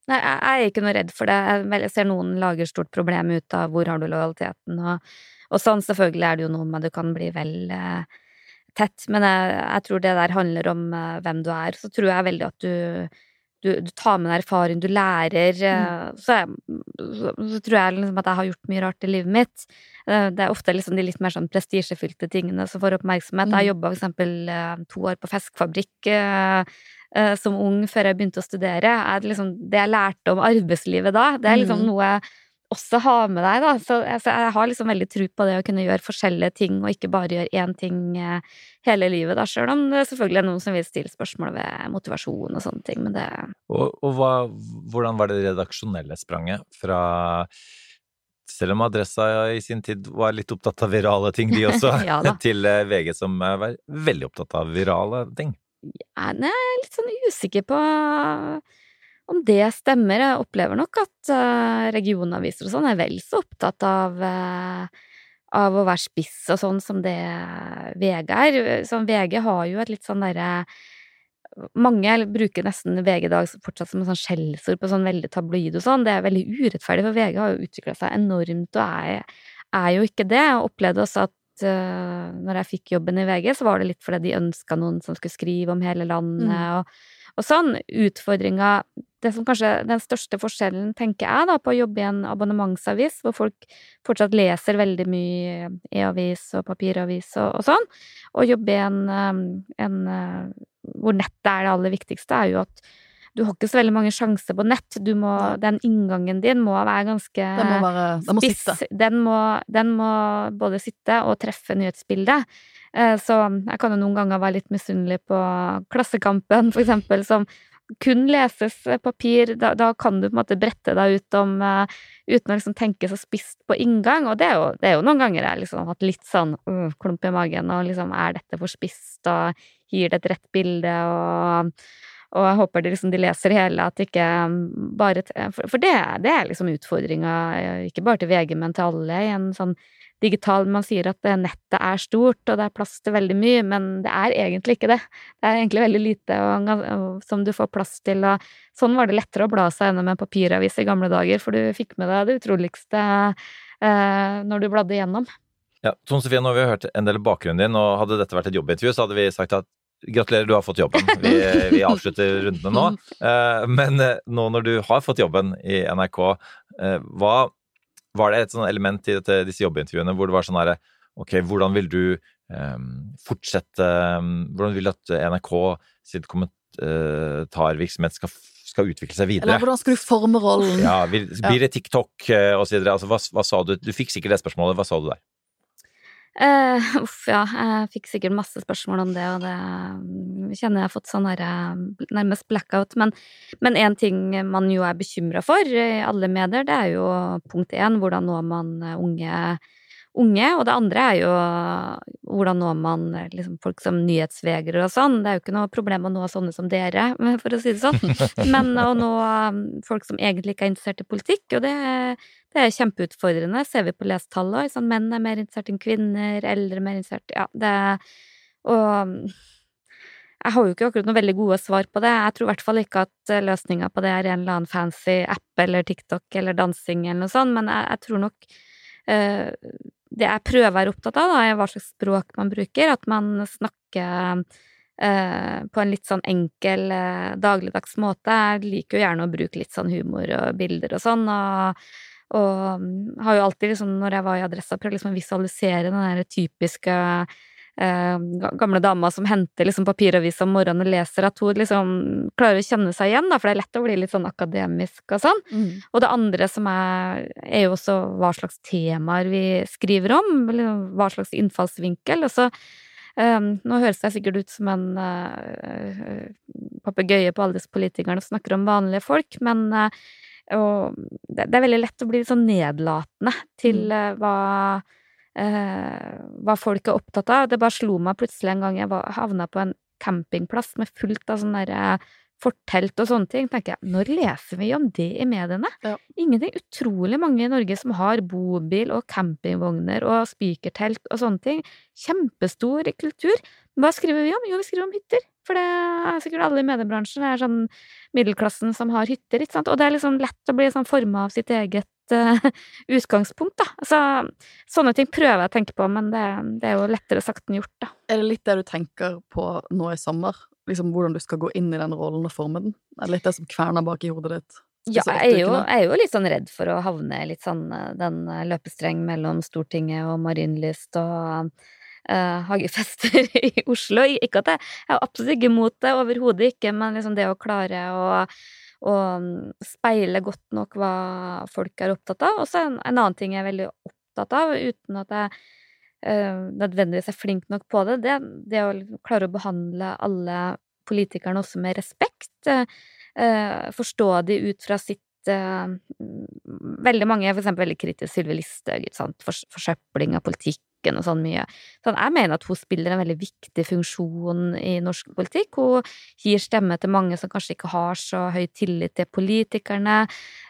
Nei, jeg jeg er ikke noe redd for det. Jeg ser noen lager stort problem ut av hvor har du lojaliteten og, og sånn. Selvfølgelig er det jo noe med at du kan bli vel eh, tett, men jeg, jeg tror det der handler om eh, hvem du er. Så tror jeg veldig at du, du, du tar med deg erfaring, du lærer. Mm. så, jeg, så, så tror jeg liksom at jeg har gjort mye rart i livet mitt. Eh, det er ofte liksom de litt mer sånn prestisjefylte tingene som får oppmerksomhet. Mm. Jeg jobba for eksempel eh, to år på fiskfabrikk. eh, eh, som ung før jeg begynte å studere, er det liksom det jeg lærte om arbeidslivet da. Det er liksom Mhm. noe jeg også ha med deg, da. Så jeg, jeg har liksom veldig tro på det å kunne gjøre forskjellige ting, og ikke bare gjøre én ting eh, hele livet, da. Sjøl om det selvfølgelig er noen som vil stille spørsmål ved motivasjon og sånne ting, men det Og, og hva, hvordan var det redaksjonelle spranget fra Selv om Adressa i sin tid var litt opptatt av virale ting, de også, Ja til eh, VG som var veldig opptatt av virale ting. Ja, Jeg er litt sånn usikker på om det stemmer. Jeg opplever nok at eh, regionaviser og sånn er vel så opptatt av eh, av å være spiss og sånn som det VG er. Sånn, VG har jo et litt sånn derre Mange bruker nesten VG i dag fortsatt som en sånn skjellsord på sånn veldig tabloid og sånn. Det er veldig urettferdig, for VG har jo utvikla seg enormt og er, er jo ikke det. Jeg opplevde også at uh, når jeg fikk jobben i VG, så var det litt fordi de ønska noen som skulle skrive om hele landet og, og sånn. Utfordringa Det som kanskje er den største forskjellen, tenker jeg, da, på å jobbe i en abonnementsavis, hvor folk fortsatt leser veldig mye e-avis og papiravis og, og sånn, og jobbe i en, um, en uh, hvor nettet er det aller viktigste, er jo at du har ikke så veldig mange sjanser på nett. Du må, den inngangen din må være ganske Den må være Den må spiss. Den må, den må både sitte og treffe nyhetsbildet. Eh, Så jeg kan jo noen ganger være litt misunnelig på Klassekampen, for eksempel, som kun leses papir. Da, da kan du på en måte brette deg ut om eh, uten å liksom tenke så spisst på inngang. Og det er jo, det er jo noen ganger jeg liksom har hatt litt sånn øh, klump i magen, og liksom er dette for spisst, og gir det et rett bilde, og og jeg håper de, liksom, de leser hele, at ikke bare For, for det, det er liksom utfordringa, ikke bare til VG, men til alle i en sånn digital Man sier at nettet er stort, og det er plass til veldig mye, men det er egentlig ikke det. Det er egentlig veldig lite og, og, som du får plass til, og sånn var det lettere å bla seg gjennom en papiravis i gamle dager, for du fikk med deg det utroligste eh, når du bladde igjennom. Ja, Tone Sofie, nå har vi hørt en del bakgrunnen din, og hadde dette vært et jobbintervju, så hadde vi sagt at gratulerer, du har fått jobben. Vi, vi avslutter rundene nå. Eh, Men eh, nå når du har fått jobben i NRK, eh, hva var det et sånn element i dette, disse jobbintervjuene hvor det var sånn herre Ok, hvordan vil du eh, fortsette eh, Hvordan vil du at NRK sitt kommentarvirksomhet skal, skal utvikle seg videre? Eller hvordan skal du forme rollen? Ja, vil, blir det TikTok eh, videre? Altså, hva, hva sa du? Du fikk sikkert det spørsmålet. Hva sa du der? Eh, uff, ja. Jeg fikk sikkert masse spørsmål om det, og det mm, kjenner jeg har fått sånn eh, nærmest blackout. Men, men en ting man jo er bekymra for i alle medier, det er jo punkt én hvordan når man eh, unge, unge. Og det andre er jo hvordan når man liksom, folk som nyhetsvegere og sånn. Det er jo ikke noe problem å nå sånne som dere, for å si det sånn. Men å nå um, folk som egentlig ikke er interessert i politikk, og det, det er kjempeutfordrende, ser vi på lestallet. Sånn, menn er mer interessert enn kvinner, eldre er mer interessert Ja, det Og um, jeg har jo ikke akkurat noen veldig gode svar på det. Jeg tror i hvert fall ikke at eh, løsninga på det er en eller annen fancy app eller TikTok eller dansing eller noe sånt, men jeg, jeg tror nok eh, det jeg prøver å være opptatt av, da, er hva slags språk man bruker. At man snakker eh, på en litt sånn enkel, eh, dagligdags måte. Jeg liker jo gjerne å bruke litt sånn humor og bilder og sånn, og, og mm, har jo alltid, liksom, når jeg var i Adressa, prøvd liksom å visualisere den der typiske eh, gamle dama som henter liksom papiravis om morgenen og leser, at hun liksom klarer å kjenne seg igjen, da, for det er lett å bli litt sånn akademisk og sånn. Mm. Og det andre som er, er jo også hva slags temaer vi skriver om, eller hva slags innfallsvinkel. Og så um, Nå høres jeg sikkert ut som en uh, papegøye på alle disse politikerne som snakker om vanlige folk, men uh, det, det er veldig lett å bli litt sånn nedlatende til uh, hva hva folk er opptatt av. Det bare slo meg plutselig en gang jeg var, havna på en campingplass med fullt av sånne derre eh, fortelt og sånne ting. tenker jeg, Når leser vi om det i mediene? Ja. Ingenting. Utrolig mange i Norge som har bobil og campingvogner og spikertelt og sånne ting. Kjempestor kultur. Hva skriver vi om? Jo, vi skriver om hytter. For det er sikkert alle i mediebransjen. Det er sånn middelklassen som har hytter, ikke sant. Og det er liksom lett å bli sånn forma av sitt eget eh, utgangspunkt, da. Så sånne ting prøver jeg å tenke på, men det, det er jo lettere sagt enn gjort, da. Er det litt det du tenker på nå i sommer? Liksom Hvordan du skal gå inn i den rollen og forme den? Er det litt det som kverner bak i hodet ditt? Ja, jeg er, jo, jeg er jo litt sånn redd for å havne litt sånn eh, den eh, løpestreng mellom Stortinget og Marienlyst og uh, hagefester i Oslo. Ikke at jeg, jeg er absolutt ikke imot det, overhodet ikke, men liksom det å klare å, å mm, speile godt nok hva folk er opptatt av. Og så en, en annen ting jeg er veldig opptatt av, uten at jeg nødvendigvis er flink nok på det, det, det å liksom klare å behandle alle politikerne også med respekt. eh, eh, forstå de ut fra sitt eh, Veldig mange for eksempel veldig kritisk Sylvi Listhaug, for, forsøpling av politikken og sånn mye. Sånn, jeg mener at hun spiller en veldig viktig funksjon i norsk politikk. Hun gir stemme til mange som kanskje ikke har så høy tillit til politikerne.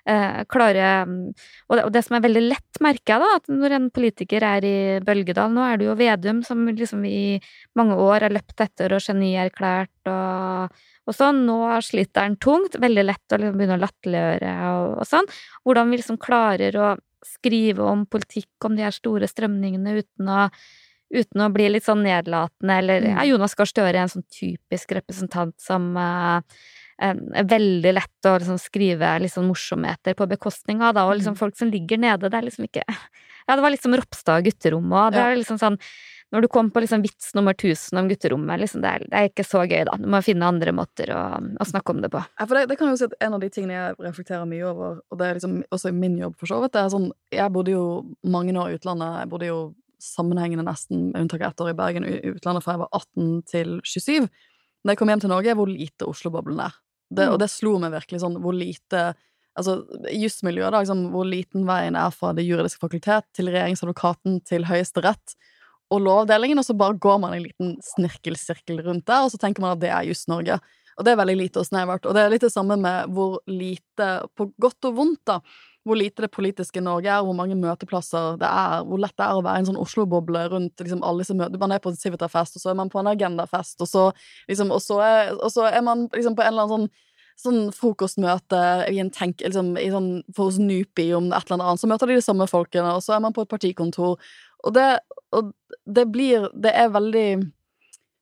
Uh, klarer og det, og det som er veldig lett, merker jeg, da, at når en politiker er i Bølgedal Nå er det jo Vedum som liksom i mange år har løpt etter og genierklært og og sånn. Nå sliter han tungt, veldig lett å liksom begynne å latterliggjøre og, og, sånn. Hvordan vi liksom klarer å skrive om politikk, om de her store strømningene, uten å, uten å bli litt sånn nedlatende, eller ja, mm. Jonas Gahr Støre en sånn typisk representant som uh, er veldig lett å liksom skrive liksom morsomheter på bekostning av, da, og liksom mm. folk som ligger nede, det er liksom ikke Ja, det var liksom Ropstad gutterommet, òg, det er liksom sånn når du kom på liksom vits nummer 1000 om gutterommet, liksom det, er, det, er, ikke så gøy, da. Du må finne andre måter å, å snakke om det på. Ja, for det, det, kan jo si at En av de tingene jeg reflekterer mye over, og det er liksom også i min jobb, for så vidt, det er sånn Jeg bodde jo mange år i utlandet. Jeg bodde jo sammenhengende nesten, med unntak av ett år i Bergen, i utlandet fra jeg var 18 til 27. Da jeg kom hjem til Norge, hvor lite Oslo-boblen er. Det, mm. Og det slo meg virkelig sånn hvor lite altså jusmiljøet, da, liksom, hvor liten veien er fra Det juridiske fakultet til regjeringsadvokaten til Høyesterett og Lovavdelingen, og så bare går man en liten snirkelsirkel rundt der, og så tenker man at det er just Norge. Og det er veldig lite og snevert. Og det er litt det samme med hvor lite, på godt og vondt, da, hvor lite det politiske Norge er, hvor mange møteplasser det er, hvor lett det er å være en sånn Oslo-boble rundt liksom alle disse møtene. Man er på Civita-fest, og så er man på en Agenda-fest, og så, liksom, og er, og så er man liksom på en eller annen sånn sånn frokostmøte i en tenk, liksom, i sånn, for Nupi om et eller annet, så møter de de samme folkene, og så er man på et partikontor, og det, og det blir Det er veldig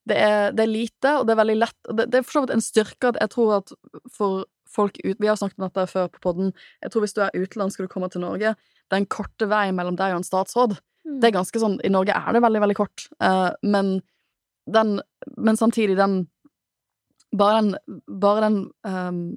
det er, det er, lite, og det er veldig lett. Det, det er for så vidt en styrke at jeg tror at for folk ut Vi har snakket om dette før på poden. Jeg tror hvis du er utenlandsk og du kommer til Norge, det er en korte vei mellom deg og en statsråd. Mm. Det er ganske sånn I Norge er det veldig, veldig kort, uh, men den Men samtidig, den Bare den, bare den um,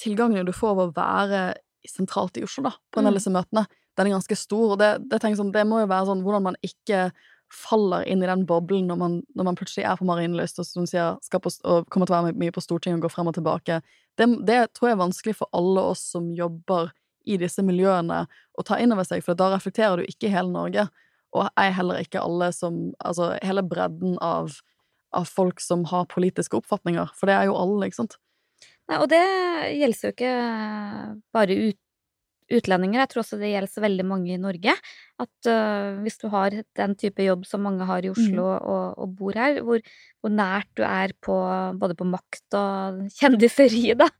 tilgangen du får ved å være sentralt i Oslo, da, på en del av mm. disse møtene, den er ganske stor. Og det, det, sånn, det, må jo være sånn hvordan man ikke faller inn i den boblen når man, når man plutselig er på Marienlyst og som sier, skal på, og kommer til å være mye på Stortinget og gå frem og tilbake. Det, det, tror jeg er vanskelig for alle oss som jobber i disse miljøene, å ta inn over seg, for da reflekterer du ikke hele Norge. Og ei heller ikke alle som Altså hele bredden av, av folk som har politiske oppfatninger. For det er jo alle, ikke sant? Nei, og det gjelder jo ikke bare ut utlendinger. Jeg tror også det gjelder veldig mange i Norge. At uh, hvis du har den type jobb som mange har i Oslo mm. og, og, bor her, hvor, hvor, nært du er på både på makt og kjendiseri, da.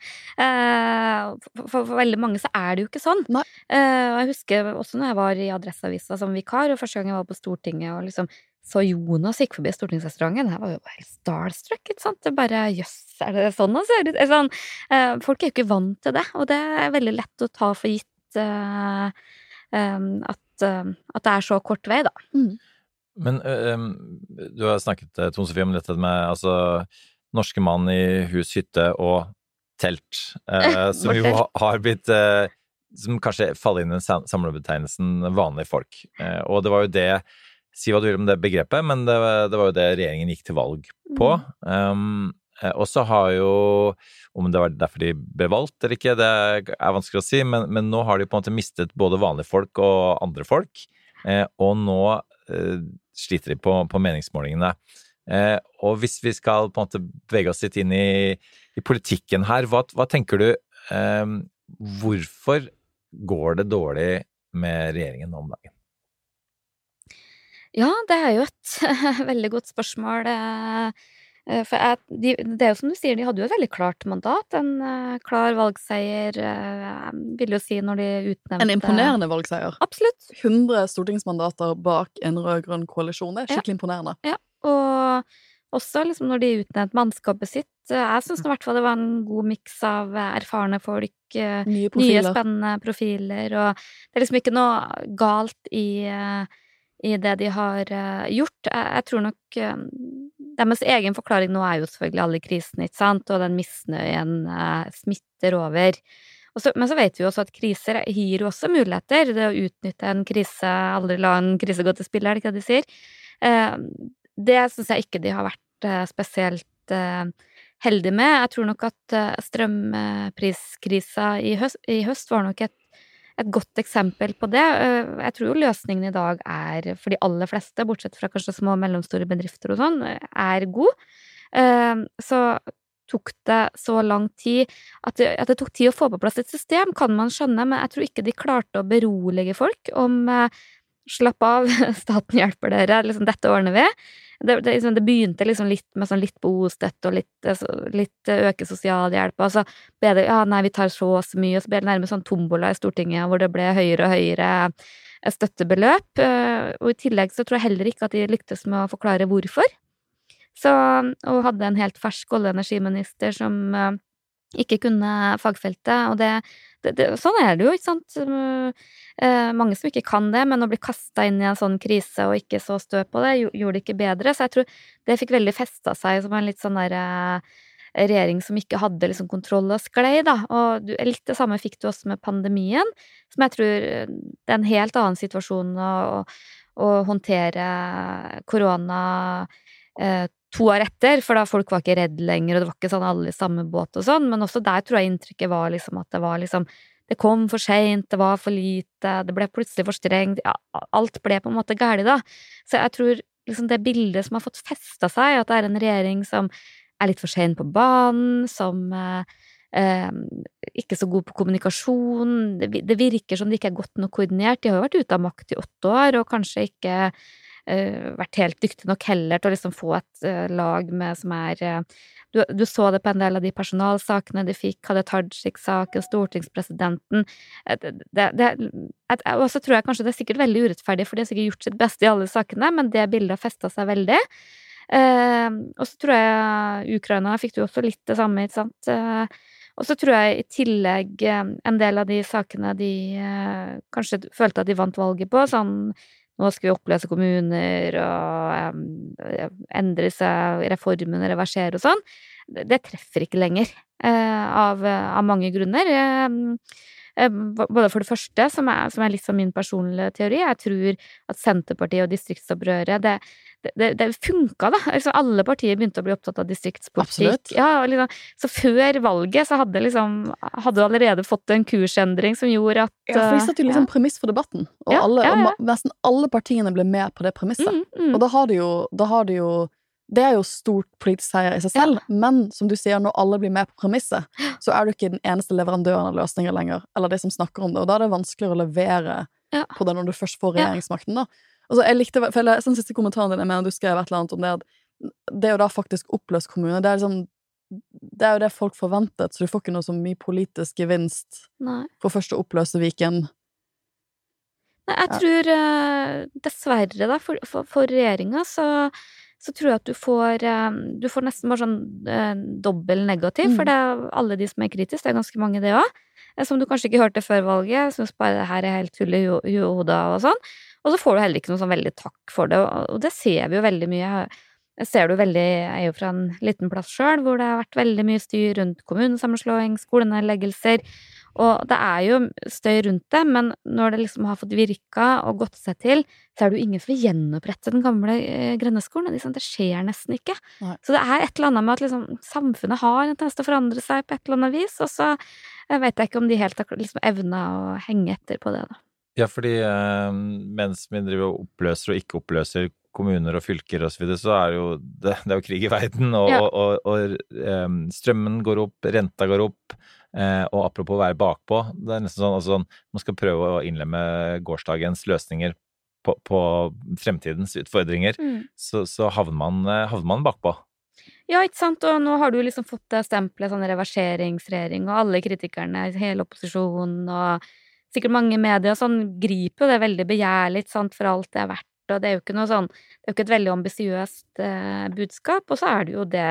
Uh, for, for, veldig mange så er det jo ikke sånn. Uh, og jeg husker også når jeg var i Adresseavisa som vikar, og første gang jeg var på Stortinget og liksom så Jonas gikk forbi stortingsrestauranten. Jeg var jo helt starstruck. ikke sant? Det bare Jøss, er det sånn han ser ut? Sånn, folk er jo ikke vant til det, og det er veldig lett å ta for gitt Eh, at, eh, at, det er så kort vei, da. Mm. Men um, du har snakket, Tone Sofie, om dette med altså norske mann i hus, hytte og telt, uh, som jo har blitt uh, Som kanskje faller inn i samlebetegnelsen vanlige folk. Og det var jo det Si hva du vil om det begrepet, men det, det var jo det regjeringen gikk til valg på. Mm. Um, Eh, og så har jo Om det var derfor de ble valgt eller ikke, det er vanskelig å si, men, men nå har de på en måte mistet både vanlige folk og andre folk. Eh, og nå eh, sliter de på, på meningsmålingene. Eh, og hvis vi skal på en måte bevege oss litt inn i, i politikken her, hva, hva tenker du eh, Hvorfor går det dårlig med regjeringen nå om dagen? Ja, det er jo et veldig godt spørsmål. Eh, Eh, for jeg, de, det er jo som du sier, de hadde jo et veldig klart mandat. En uh, klar valgseier, uh, vil jo si, når de utnevnte En imponerende valgseier. Absolutt. 100 stortingsmandater bak en rød-grønn koalisjon. Det er skikkelig ja. imponerende. Ja, og også liksom når de utnevnte mannskapet sitt. Jeg syns i hvert fall det var en god miks av erfarne folk, nye, nye, spennende profiler, og det er liksom ikke noe galt i, i det de har gjort. Jeg, jeg tror nok deres egen forklaring nå er jo selvfølgelig alle krisene, ikke sant, og den misnøyen eh, smitter over. Så, men så vet vi jo også at kriser gir jo også muligheter. Det å utnytte en krise, aldri la en krise gå til spill, er det ikke det de sier? Eh, det syns jeg ikke de har vært eh, spesielt eh, heldige med. Jeg tror nok at eh, strømpriskrisa i i høst var nok et, et godt eksempel på det. Eh, Jeg tror jo løsningen i dag er, for de aller fleste, bortsett fra kanskje små og mellomstore bedrifter og sånn, er god. Eh, Så tok det så lang tid at det, at det tok tid å få på plass et system, kan man skjønne, men jeg tror ikke de klarte å berolige folk om eh, Slapp av, staten hjelper dere, liksom, dette ordner vi. Det, det, liksom, det begynte liksom litt med sånn litt bostøtte og litt, altså, litt eh, øke sosialhjelp, og så ble det ja, nei, vi tar så og så mye, og så ble det nærmest sånn tombola i Stortinget hvor det ble høyere og høyere eh, støttebeløp. eh, Og i tillegg så tror jeg heller ikke at de lyktes med å forklare hvorfor. Så, og hadde en helt fersk olje- og energiminister som ikke kunne fagfeltet, og det, det, det Sånn er det jo, ikke sant. Eh, mange som ikke kan det, men å bli kasta inn i en sånn krise og ikke så stø på det, gjorde det ikke bedre. Så jeg tror det fikk veldig festa seg som en litt sånn derre regjering som ikke hadde liksom kontroll og sklei, da. Og litt det samme fikk du også med pandemien, som jeg tror eh, det er en helt annen situasjon å, å håndtere korona eh, to år etter, for da folk var ikke redd lenger, og det var ikke sånn alle i samme båt og sånn, men også der tror jeg inntrykket var liksom at det var liksom det kom for seint, det var for lite, det ble plutselig for strengt, ja, alt ble på en måte galt, da. Så jeg tror liksom det bildet som har fått festa seg, at det er en regjering som er litt for sein på banen, som eh, eh, ikke så god på kommunikasjon, det, det virker som de ikke er godt nok koordinert, de har jo vært ute av makt i åtte år, og kanskje ikke vært helt dyktige nok heller til å liksom få et eh, lag med som er eh, du, du så det på en del av de personalsakene de fikk, hadde Tajik-saken, stortingspresidenten Eh, det, det, det, Og så tror jeg kanskje det er sikkert veldig urettferdig, for de har sikkert gjort sitt beste i alle sakene, men det bildet har festa seg veldig. Eh, og så tror jeg Ukraina fikk du også litt det samme, ikke sant. Eh, og så tror jeg i tillegg eh, en del av de sakene de eh, kanskje følte at de vant valget på, sånn nå skal vi oppløse kommuner og eh, endre seg, reformene reversere og sånn. Det, treffer ikke lenger, eh, av, av mange grunner. Eh, eh, både for det første, som er, som er litt sånn min personlige teori, jeg tror at Senterpartiet og distriktsopprøret, det, det, det, funka, da. Altså, alle partier begynte å bli opptatt av distriktspolitikk. Ja, liksom, så før valget så hadde liksom Hadde du allerede fått en kursendring som gjorde at Ja, for de satte jo liksom ja. premiss for debatten, og, Ja, alle, ja, og nesten alle partiene ble med på det premisset. mm, mm. Og da har du jo, da har de jo Det er jo stort politisk seier i seg selv, men som du sier, når alle blir med på premisset, så er du ikke den eneste leverandøren av løsninger lenger, eller de som snakker om det, og da er det vanskeligere å levere Ja. på det når du først får regjeringsmakten, da. Altså, jeg likte, for jeg den siste kommentaren din, jeg mener du skrev et eller annet om det, at det å da faktisk oppløse kommuner, det er liksom det er jo det folk forventet, så du får ikke noe så mye politisk gevinst Nei. for først å oppløse Viken. Nei, jeg Ja. tror eh, dessverre, da, for, for, for regjeringa, så, så tror jeg at du får eh, Du får nesten bare sånn eh, dobbel negativ, Mm. for det er alle de som er kritiske, det er ganske mange, det òg. Som du kanskje ikke hørte før valget, syns bare det her er helt tull i hodet og sånn. Og så får du heller ikke noe sånn veldig takk for det, og det ser vi jo veldig mye. Jeg ser jo veldig, jeg er jo fra en liten plass sjøl, hvor det har vært veldig mye styr rundt kommunesammenslåing, skolenedleggelser, og det er jo støy rundt det, men når det liksom har fått virka og gått seg til, så er det jo ingen som vil gjenopprette den gamle eh, grendeskolen. Liksom, det skjer nesten ikke. Nei. Så det er et eller annet med at liksom, samfunnet har en tendens til å forandre seg på et eller annet vis, og så eh, vet jeg ikke om de helt har liksom, evna å henge etter på det, da. Ja, fordi eh, mens vi driver og oppløser og ikke oppløser kommuner og fylker og så videre, så er det jo det, det er jo krig i verden, og, Ja. og, og, og eh, strømmen går opp, renta går opp, og apropos å være bakpå, det er nesten sånn altså, man skal prøve å innlemme gårsdagens løsninger på, på fremtidens utfordringer, så, så havner man, eh, havner man bakpå. Ja, ikke sant, og nå har du liksom fått det stempelet sånn reverseringsregjering, og alle kritikerne, hele opposisjonen og sikkert mange medier og sånn, griper jo det veldig begjærlig, sant, for alt det er verdt, og det er jo ikke noe sånn, det er jo ikke et veldig ambisiøst eh, budskap, og så er det jo det,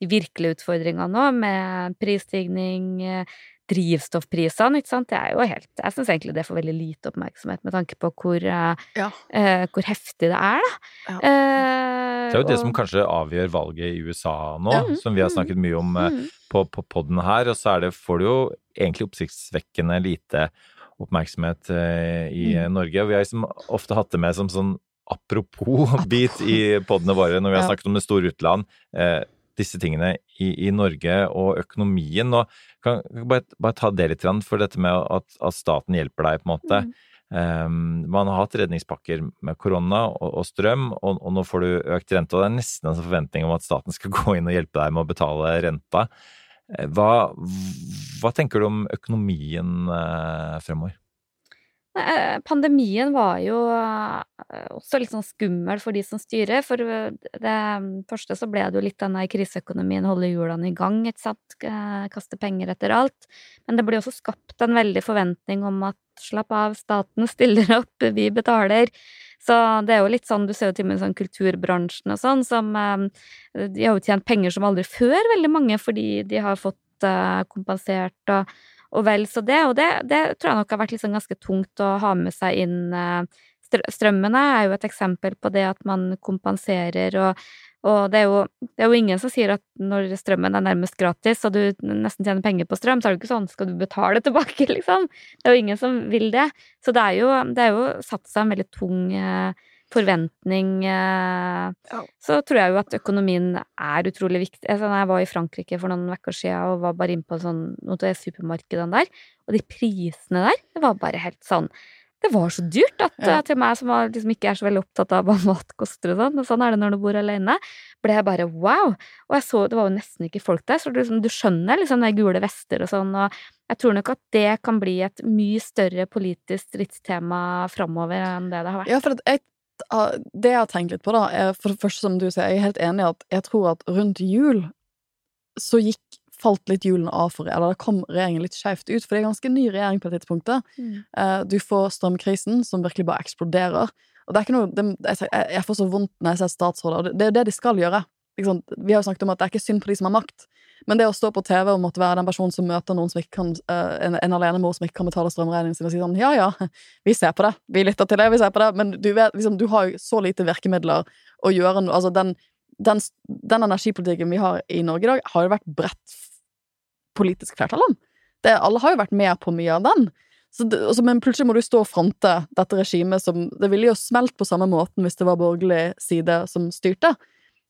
de virkelige utfordringene nå, med prisstigning, eh, drivstoffprisene, ikke sant, det er jo helt, jeg synes egentlig det får veldig lite oppmerksomhet med tanke på hvor, eh, Ja. uh, hvor heftig det er, da. Ja. Uh, Det er jo det og- som kanskje avgjør valget i USA nå, mm, som vi har snakket mye om Mm. på, på podden her, og så er det, får du jo egentlig oppsiktsvekkende lite oppmerksomhet uh, i Mm. Norge. Og vi har liksom ofte hatt det med som sånn apropos-bit i poddene våre når vi har Ja. snakket om det store utland. Eh, disse tingene i, i Norge og økonomien. Og kan, kan bare, bare ta det litt, for dette med at, at staten hjelper deg, på en måte. Um, man har hatt redningspakker med korona og, og strøm, og, og, nå får du økt rente. Og det er nesten en forventning om at staten skal gå inn og hjelpe deg med å betale renta. Eh, Hva, hva tenker du om økonomien eh, fremover? Eh, Pandemien var jo eh, også litt sånn skummel for de som styrer. For eh, det første så ble det jo litt denne kriseøkonomien, holde hjulene i gang, ikke sant. Kaste penger etter alt. Men det ble også skapt en veldig forventning om at slapp av, staten stiller opp, vi betaler. Så det er jo litt sånn, du ser jo til og med sånn kulturbransjen og sånn, som De har jo tjent penger som aldri før, veldig mange, fordi de har fått kompensert og og vel så det. Og det, det tror jeg nok har vært liksom ganske tungt å ha med seg inn. eh, Strømmene er jo et eksempel på det at man kompenserer, og, og det, er jo, det er jo ingen som sier at når strømmen er nærmest gratis, og du nesten tjener penger på strøm, så er det ikke sånn skal du betale tilbake, liksom. Det er jo ingen som vil det. Så det er jo, det er jo satt seg en veldig tung eh, forventning eh, Så tror jeg jo at økonomien er utrolig viktig. Jeg var i Frankrike for noen uker siden og var bare inne på sånn, noen av supermarkedene der, og de prisene der, det var bare helt sånn det var så dyrt at Ja. eh, til meg som var, liksom ikke er så veldig opptatt av hva mat koster og sånn, og sånn er det når du bor alene, ble jeg bare wow. Og jeg så, det var jo nesten ikke folk der, så du, liksom, du skjønner liksom de gule vester og sånn, og jeg tror nok at det kan bli et mye større politisk stridstema framover enn det det har vært. Ja, for at jeg, det jeg har tenkt litt på, da, er for det første, som du sier, jeg er helt enig i at jeg tror at rundt jul så gikk falt litt hjulene av for Eller da kom regjeringen litt skjevt ut, for det er ganske ny regjering på det tidspunktet. Mm. Eh, Du får strømkrisen, som virkelig bare eksploderer. Og det er ikke noe det, jeg, jeg jeg får så vondt når jeg ser statsråder, og det, det er jo det de skal gjøre. Sant? Vi har jo snakket om at det er ikke synd på de som har makt, men det å stå på TV og måtte være den personen som møter noen som ikke kan, eh, en, en alenemor som ikke kan betale strømregningen sin, og si sånn ja ja, vi ser på det, vi lytter til det, vi ser på det, men du vet, liksom, du har jo så lite virkemidler å gjøre noe Altså, den, den, den energipolitikken vi har i Norge i dag, har jo vært bredt politisk flertall om. Det, alle har jo vært med på mye av den. Det, altså, men plutselig må du stå og fronte dette regimet som Det ville jo smelt på samme måten hvis det var borgerlig side som styrte.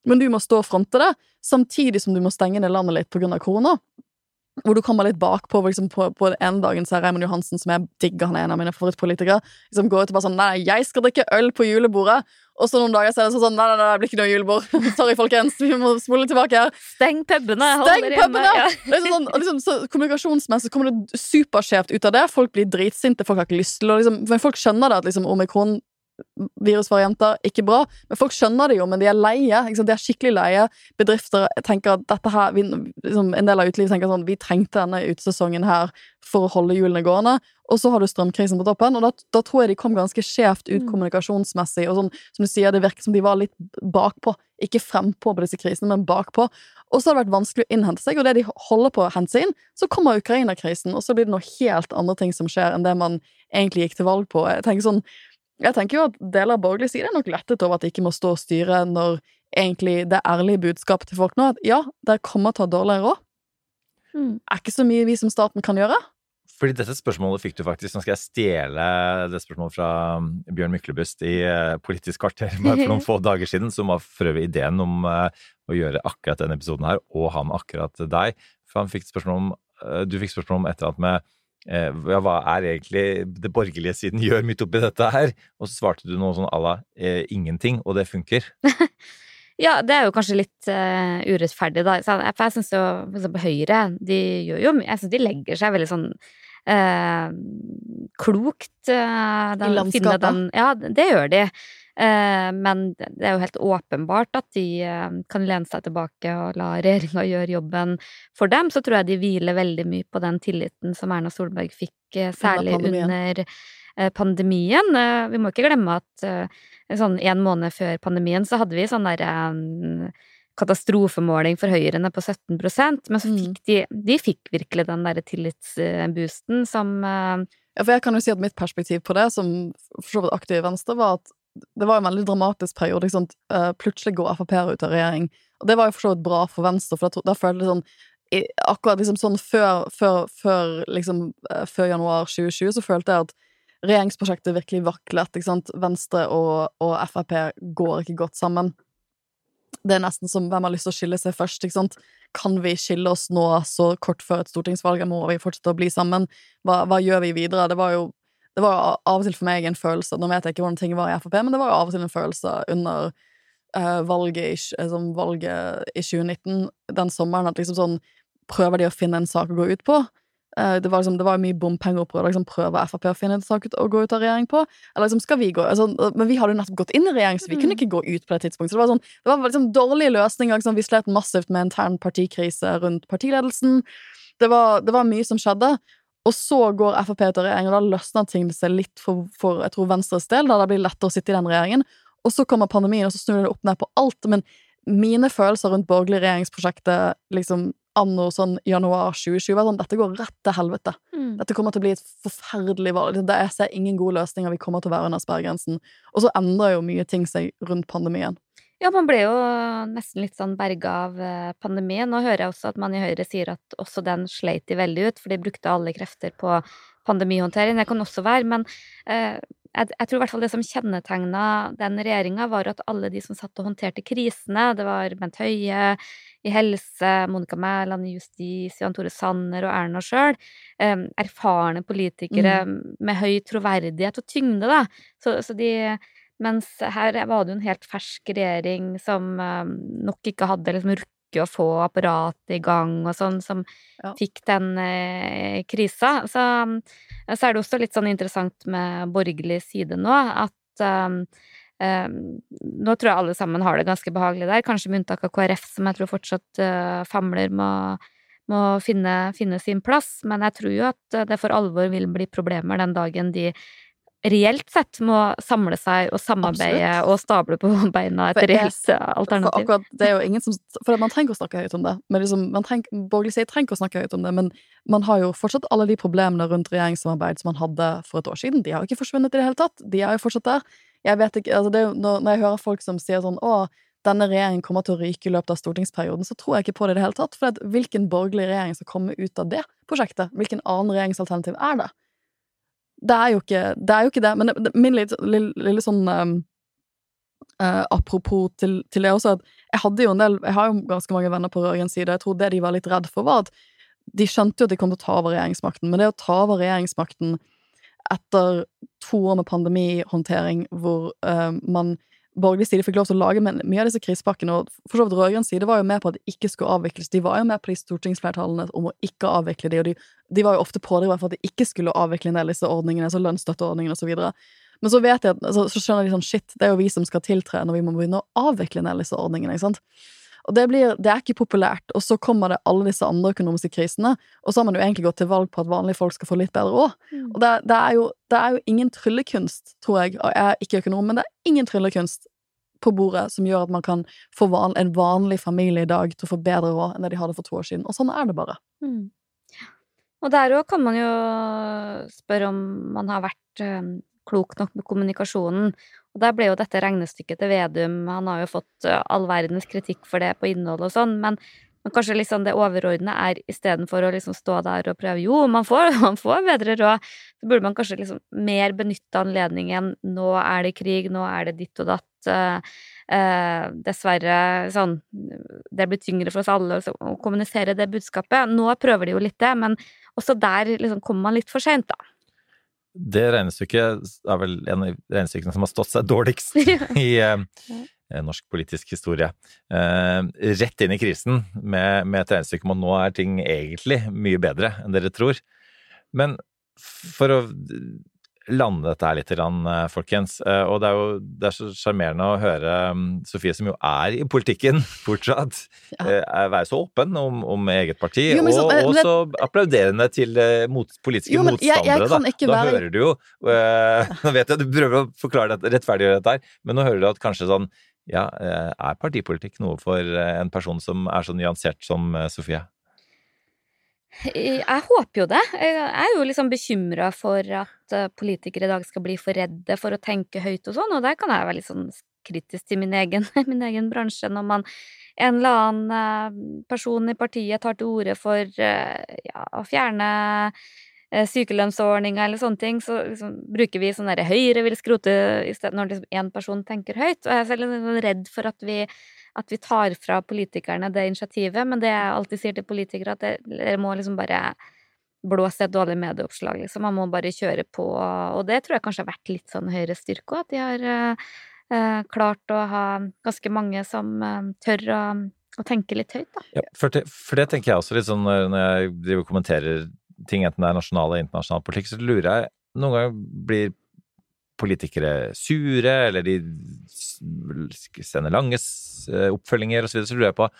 Men du må stå og fronte det, samtidig som du må stenge ned landet litt av korona. Hvor du kommer litt bakpå. Liksom på, på en dagen så er Raymond Johansen, som jeg digger, han er en av mine favorittpolitikere, liksom går ut og bare sånn Nei, jeg skal drikke øl på julebordet. Og så noen dager så er det sånn Nei, nei, nei, det blir ikke noe julebord. Sorry, folkens. Vi må spole tilbake her. Steng pubene! Steng pubene! Ja. Er sånn, liksom, så kommunikasjonsmessig kommer det superskjevt ut av det. Folk blir dritsinte, folk har ikke lyst til å liksom, Men folk skjønner det at liksom, omikron virusvarianter, ikke bra. Men folk skjønner det jo, men de er leie. De er skikkelig leie. Bedrifter tenker at dette her vi, liksom, En del av utelivet tenker sånn Vi trengte denne utesesongen her for å holde hjulene gående. Og så har du strømkrisen på toppen, og da, da tror jeg de kom ganske skjevt ut Mm. kommunikasjonsmessig. Og sånn, som du sier, det virker som de var litt bakpå. Ikke frempå på disse krisene, men bakpå. Og så har det vært vanskelig å innhente seg, og det de holder på å hente seg inn, så kommer Ukraina-krisen, og så blir det noe helt andre ting som skjer enn det man egentlig gikk til valg på. Jeg tenker sånn jeg tenker jo at deler av borgerlig side er nok lettet over at de ikke må stå og styre når egentlig det ærlige budskapet til folk nå er at ja, dere kommer til å ha dårligere råd. Mm. Er ikke så mye vi som staten kan gjøre. Fordi dette spørsmålet fikk du faktisk, nå skal jeg stjele det spørsmålet fra um, Bjørn Myklebust i eh, Politisk kvarter bare for noen få dager siden, som var for øvrig ideen om eh, å gjøre akkurat denne episoden her, og ha med akkurat deg. For han fikk spørsmål om, eh, du fikk spørsmål om et eller annet med ja, hva er egentlig det borgerlige siden gjør midt oppi dette her? Og så svarte du noe sånn à la eh, ingenting, og det funker. Ja, det er jo kanskje litt uh, urettferdig, da. For jeg syns jo for eksempel Høyre, de gjør jo Jeg syns de legger seg veldig sånn uh, klokt Uh, den, landskapet? Den, ja, det gjør de. Eh, men det er jo helt åpenbart at de eh, kan lene seg tilbake og la regjeringa gjøre jobben for dem. Så tror jeg de hviler veldig mye på den tilliten som Erna Solberg fikk, eh, særlig pandemien. under pandemien. Vi må ikke glemme at sånn en måned før pandemien så hadde vi sånn der eh, katastrofemåling for Høyre ned på 17% men så Mm. fikk de De fikk virkelig den derre tillitsboosten som Ja, for jeg kan jo si at mitt perspektiv på det, som for så vidt aktiv i Venstre, var at det var en veldig dramatisk periode. Ikke sant? Eh, plutselig går Frp ut av regjering. Og det var jo for så vidt bra for Venstre, for da, følte jeg sånn Akkurat liksom sånn før, før, før, liksom, eh, før januar 2020 så følte jeg at regjeringsprosjektet virkelig vaklet. Ikke sant? Venstre og, og Frp går ikke godt sammen. det er nesten som hvem har lyst til å skille seg først, ikke sant. Kan vi skille oss nå så kort før et stortingsvalg, må vi fortsette å bli sammen? Hva, hva gjør vi videre? Det var jo det var av og til for meg en følelse Nå vet jeg ikke hvordan ting var i Frp, men det var av og til en følelse under uh, valget, i, tj- som valget i 2019, den sommeren, at liksom sånn Prøver de å finne en sak å gå ut på? Uh, det var liksom, det var mye bompengeopprør. Liksom, prøver Frp å finne en sak å gå ut av regjering på? Eller liksom, skal vi gå altså, Men vi hadde jo nettopp gått inn i regjering, så vi kunne ikke gå ut på det tidspunktet. Så det var sånn, det var liksom dårlige løsninger. Liksom, vi slet massivt med intern partikrise rundt partiledelsen. Det var, det var mye som skjedde. Og så går Frp ut av regjering, og da løsner ting seg litt for, for jeg tror Venstres del, da det blir lettere å sitte i den regjeringen. Og så kommer pandemien, og så snur det opp ned på alt. Men mine følelser rundt borgerlig regjeringsprosjektet liksom anno sånn januar 2020 sånn dette går rett til helvete. Mm. Dette kommer til å bli et forferdelig valg. Det Jeg ser ingen gode løsninger. Vi kommer til å være under sperregrensen. Og så endrer jo mye ting seg rundt pandemien. Ja, man ble jo nesten litt sånn berga av eh, pandemien. Nå hører jeg også at man i Høyre sier at også den sleit de veldig ut, for de brukte alle krefter på pandemihåndtering. Det kan også være, men eh, jeg, jeg tror i hvert fall det som kjennetegna den regjeringa, var at alle de som satt og håndterte krisene, det var Bent Høie i helse, Monica Mæland i justis, Jan Tore Sanner og Erna sjøl, eh, erfarne politikere med høy troverdighet og tyngde, da. Så, så de mens her var det jo en helt fersk regjering som eh, nok ikke hadde liksom rukket å få apparatet i gang og sånn, som Ja. fikk den eh, krisa. Så, eh, så er det også litt sånn interessant med borgerlig side nå, at eh, um, nå tror jeg alle sammen har det ganske behagelig der, kanskje med unntak av KrF, som jeg tror fortsatt uh, famler med å må finne, finne sin plass, men jeg tror jo at det for alvor vil bli problemer den dagen de reelt sett må samle seg og samarbeide Absolutt. og stable på beina et reelt alternativ. For akkurat, det er jo ingen som For man trenger å snakke høyt om det. Men liksom, man treng, borgerlig side trenger å snakke høyt om det, men man har jo fortsatt alle de problemene rundt regjeringssamarbeid som man hadde for et år siden. De har jo ikke forsvunnet i det hele tatt. De er jo fortsatt der. Jeg vet ikke, altså det jo, når, jeg hører folk som sier sånn å, denne regjeringen kommer til å ryke i løpet av stortingsperioden, så tror jeg ikke på det i det hele tatt. For hvilken borgerlig regjering skal komme ut av det prosjektet? Hvilken annen regjeringsalternativ er det? Det er jo ikke det. Er jo ikke det. Men det, min lille, lille, lille sånn um, uh, apropos til, til det også, at jeg hadde jo en del Jeg har jo ganske mange venner på rød-grønn side, jeg tror det de var litt redd for, var at de skjønte jo at de kom til å ta over regjeringsmakten, men det å ta over regjeringsmakten etter to år med pandemihåndtering, hvor uh, man borgerlig side fikk lov til å lage mye av disse krisepakkene, og for så vidt rød-grønn side var jo med på at det ikke skulle avvikles. De var jo med på de stortingsflertallene om å ikke avvikle de, og de, de var jo ofte pådrivere for at de ikke skulle avvikle en del av disse ordningene, så lønnsstøtteordningene og så videre. Men så vet jeg at, så, så skjønner de sånn, shit, det er jo vi som skal tiltre når vi må begynne å avvikle en del av disse ordningene, ikke sant? Og det, blir, det er ikke populært, og så kommer det alle disse andre økonomiske krisene, og så har man jo egentlig gått til valg på at vanlige folk skal få litt bedre råd. Mm. Og det, det, er jo, det er jo ingen tryllekunst, tror jeg, og jeg er ikke økonom, men det er ingen tryllekunst på bordet som gjør at man kan få van, en vanlig familie i dag til å få bedre råd enn det de hadde for to år siden. Og sånn er det bare. Mm. Og der òg kan man jo spørre om man har vært eh, klok nok med kommunikasjonen. Og der ble jo dette regnestykket til Vedum Han har jo fått eh, all verdens kritikk for det på innhold og sånn, men, men kanskje liksom det overordnede er istedenfor å liksom stå der og prøve Jo, man får, man får bedre råd, så burde man kanskje liksom mer benytte anledningen Nå er det krig, nå er det ditt og datt. eh, eh, dessverre sånn Det blir tyngre for oss alle å- kommunisere det budskapet. Nå prøver de jo litt det, men også der liksom kommer man litt for seint, da. Det regnestykket er vel en av regnestykkene som har stått seg dårligst i eh, norsk politisk historie. Eh, rett inn i krisen med, med et regnestykke om at nå er ting egentlig mye bedre enn dere tror. Men for å lande dette her litt, eh, folkens, eh, og det er jo det er så sjarmerende å høre mm, Sofie, som jo er i politikken fortsatt, Ja. eh, være så åpen om, om eget parti, Jo, så- og, men og det- så applauderende til mot, politiske Jo, men jeg- jeg motstandere. da. da være- hører du jo Nå vet jeg du prøver å forklare dette, rettferdiggjøre dette her, men nå hører du at kanskje sånn ja, er partipolitikk noe for en person som er så nyansert som Sofie? Jeg håper jo det. Jeg er jo liksom bekymra for at eh, politikere i dag skal bli for redde for å tenke høyt og sånn, og der kan jeg være litt sånn kritisk til min egen, min egen bransje når man en eller annen eh, person i partiet tar til orde for eh, ja, å fjerne sykelønnsordninga eller sånne ting, så liksom bruker vi sånn derre Høyre vil skrote når liksom person tenker høyt. Og jeg er selv sånn redd for at vi at vi tar fra politikerne det initiativet. Men det jeg alltid sier til politikere, at dere må liksom bare blåse et dårlig medieoppslag, liksom. Man må bare kjøre på. Og det tror jeg kanskje har vært litt sånn Høyres styrke òg, at de har eh, eh, klart å ha ganske mange som eh, tør å, å tenke litt høyt, da. Ja, for, det, for det tenker jeg også litt sånn når, når jeg driver og kommenterer ting, enten det er nasjonal eller internasjonal politikk, så lurer jeg Noen ganger blir politikere sure, eller de sender lange eh, oppfølginger osv., så, videre, så lurer jeg på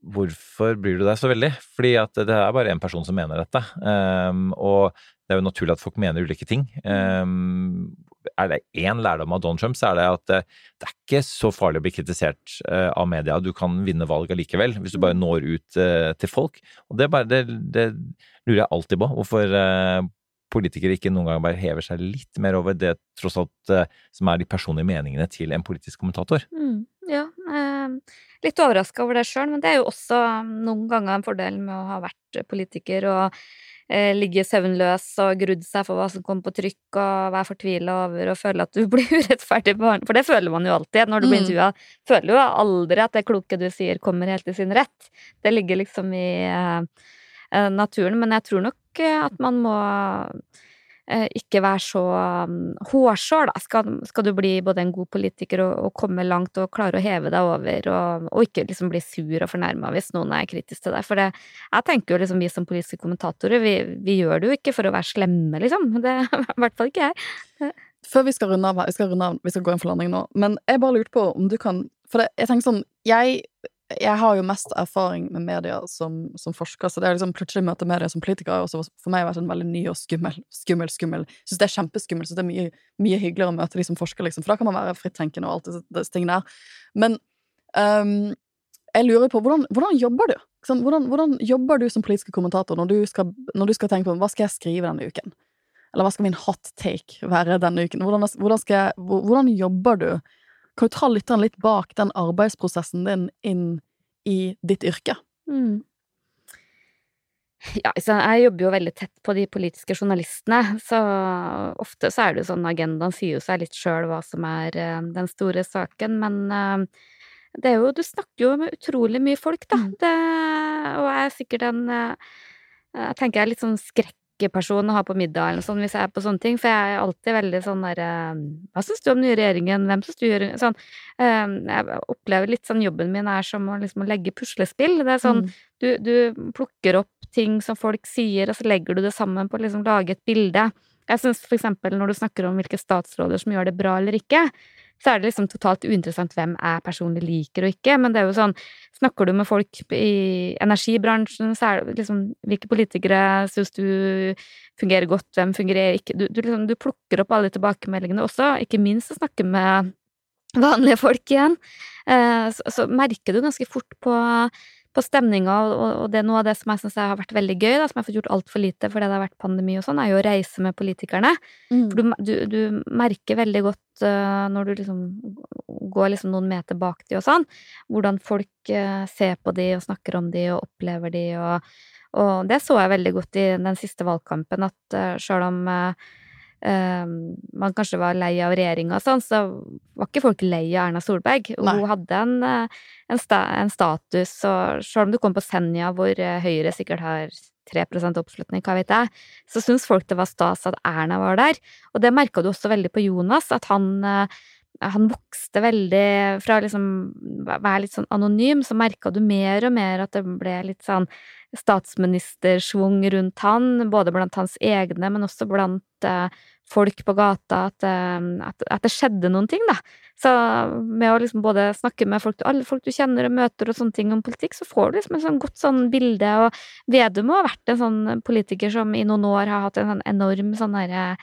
hvorfor bryr du deg så veldig? Fordi at det er bare én person som mener dette. Um, og det er jo naturlig at folk mener ulike ting. Um, er det én lærdom av Donald Trump, så er det at det, det er ikke så farlig å bli kritisert eh, av media. Du kan vinne valg allikevel, hvis du bare når ut eh, til folk. Og det, er bare, det, det lurer jeg alltid på. Hvorfor eh, politikere ikke noen gang bare hever seg litt mer over det tross alt eh, som er de personlige meningene til en politisk kommentator. Mm, ja. Eh, litt overraska over det sjøl, men det er jo også noen ganger en fordel med å ha vært politiker og eh, ligge søvnløs og grudd seg for hva som kommer på trykk, og være fortvila over og føle at du blir urettferdig behandlet. For det føler man jo alltid når du blir Mm. intervjua. Føler jo aldri at det kloke du sier, kommer helt til sin rett. Det ligger liksom i eh, naturen, men jeg tror nok eh, at man må eh, ikke være så um, hårsår, da. Skal, skal du bli både en god politiker og, og komme langt og klare å heve deg over, og, og ikke liksom bli sur og fornærma hvis noen er kritisk til deg. For det, jeg tenker jo liksom vi som politiske kommentatorer, vi, vi gjør det jo ikke for å være slemme, liksom. Det er i hvert fall ikke jeg. Før vi skal runde av vi skal, runde av, vi skal gå inn for landing nå, men jeg bare lurte på om du kan For det, jeg tenker sånn Jeg, jeg har jo mest erfaring med media som, som forsker, så det er liksom plutselig møte media som politiker har også for meg vært en veldig ny og skummel, skummel, skummel. Syns det er kjempeskummelt, så det er mye, mye hyggeligere å møte de som forsker, liksom, for da kan man være frittenkende og alt disse, tingene der. Men um, jeg lurer på, hvordan, hvordan jobber du? Sånn, hvordan, hvordan jobber du som politisk kommentator når du, skal, når du skal tenke på hva skal jeg skrive denne uken? Eller hva skal min hot take være denne uken? Hvordan, hvordan, jeg, hvordan jobber du? Kan du ta lytteren litt bak den arbeidsprosessen din inn i ditt yrke? Mm. Ja, jeg jobber jo veldig tett på de politiske journalistene, så ofte så er det jo sånn agendaen sier jo seg litt sjøl hva som er eh, den store saken, men eh, det er jo Du snakker jo med utrolig mye folk, da. Det, og jeg er sikkert en eh, Jeg tenker jeg er litt sånn skrekkeperson å ha på middag eller sånt hvis jeg er på sånne ting, for jeg er alltid veldig sånn derre Hva syns du om den nye regjeringen? Hvem syns du gjør Sånn. eh, Jeg opplever litt sånn jobben min er som å liksom legge puslespill. Det er sånn Mm. du, du plukker opp ting som folk sier, og så legger du det sammen på å liksom lage et bilde. Jeg syns eksempel når du snakker om hvilke statsråder som gjør det bra eller ikke, så er det liksom totalt uinteressant hvem jeg personlig liker og ikke, men det er jo sånn Snakker du med folk i energibransjen, så er det liksom Hvilke politikere syns du fungerer godt, hvem fungerer ikke? Du, du liksom du plukker opp alle tilbakemeldingene også, ikke minst å snakke med vanlige folk igjen. Eh, så, så merker du ganske fort på på stemninga, og, det er noe av det som jeg syns har vært veldig gøy, da, som jeg har fått gjort altfor lite fordi det har vært pandemi og sånn, er jo å reise med politikerne. For du, du, du merker veldig godt uh, når du liksom går liksom noen meter bak de og sånn, hvordan folk uh, ser på de og snakker om de og opplever de, og, og det så jeg veldig godt i den siste valgkampen, at uh, sjøl om man kanskje var lei av regjeringa og sånn, så var ikke folk lei av Erna Solberg. Nei. Hun hadde en, en, sta, en status, og selv om du kom på Senja, hvor Høyre sikkert har 3% oppslutning, hva vet jeg, så syns folk det var stas at Erna var der. Og det merka du også veldig på Jonas, at han han vokste veldig Fra liksom være litt sånn anonym, så merka du mer og mer at det ble litt sånn statsministersvung rundt han, både blant hans egne, men også blant eh, folk på gata, at, eh, at, at, det skjedde noen ting, da. Så med å liksom både snakke med folk, alle folk du kjenner og møter og sånne ting om politikk, så får du liksom et sånn godt sånn bilde, og Vedum har vært en sånn politiker som i noen år har hatt en sånn enorm sånn derre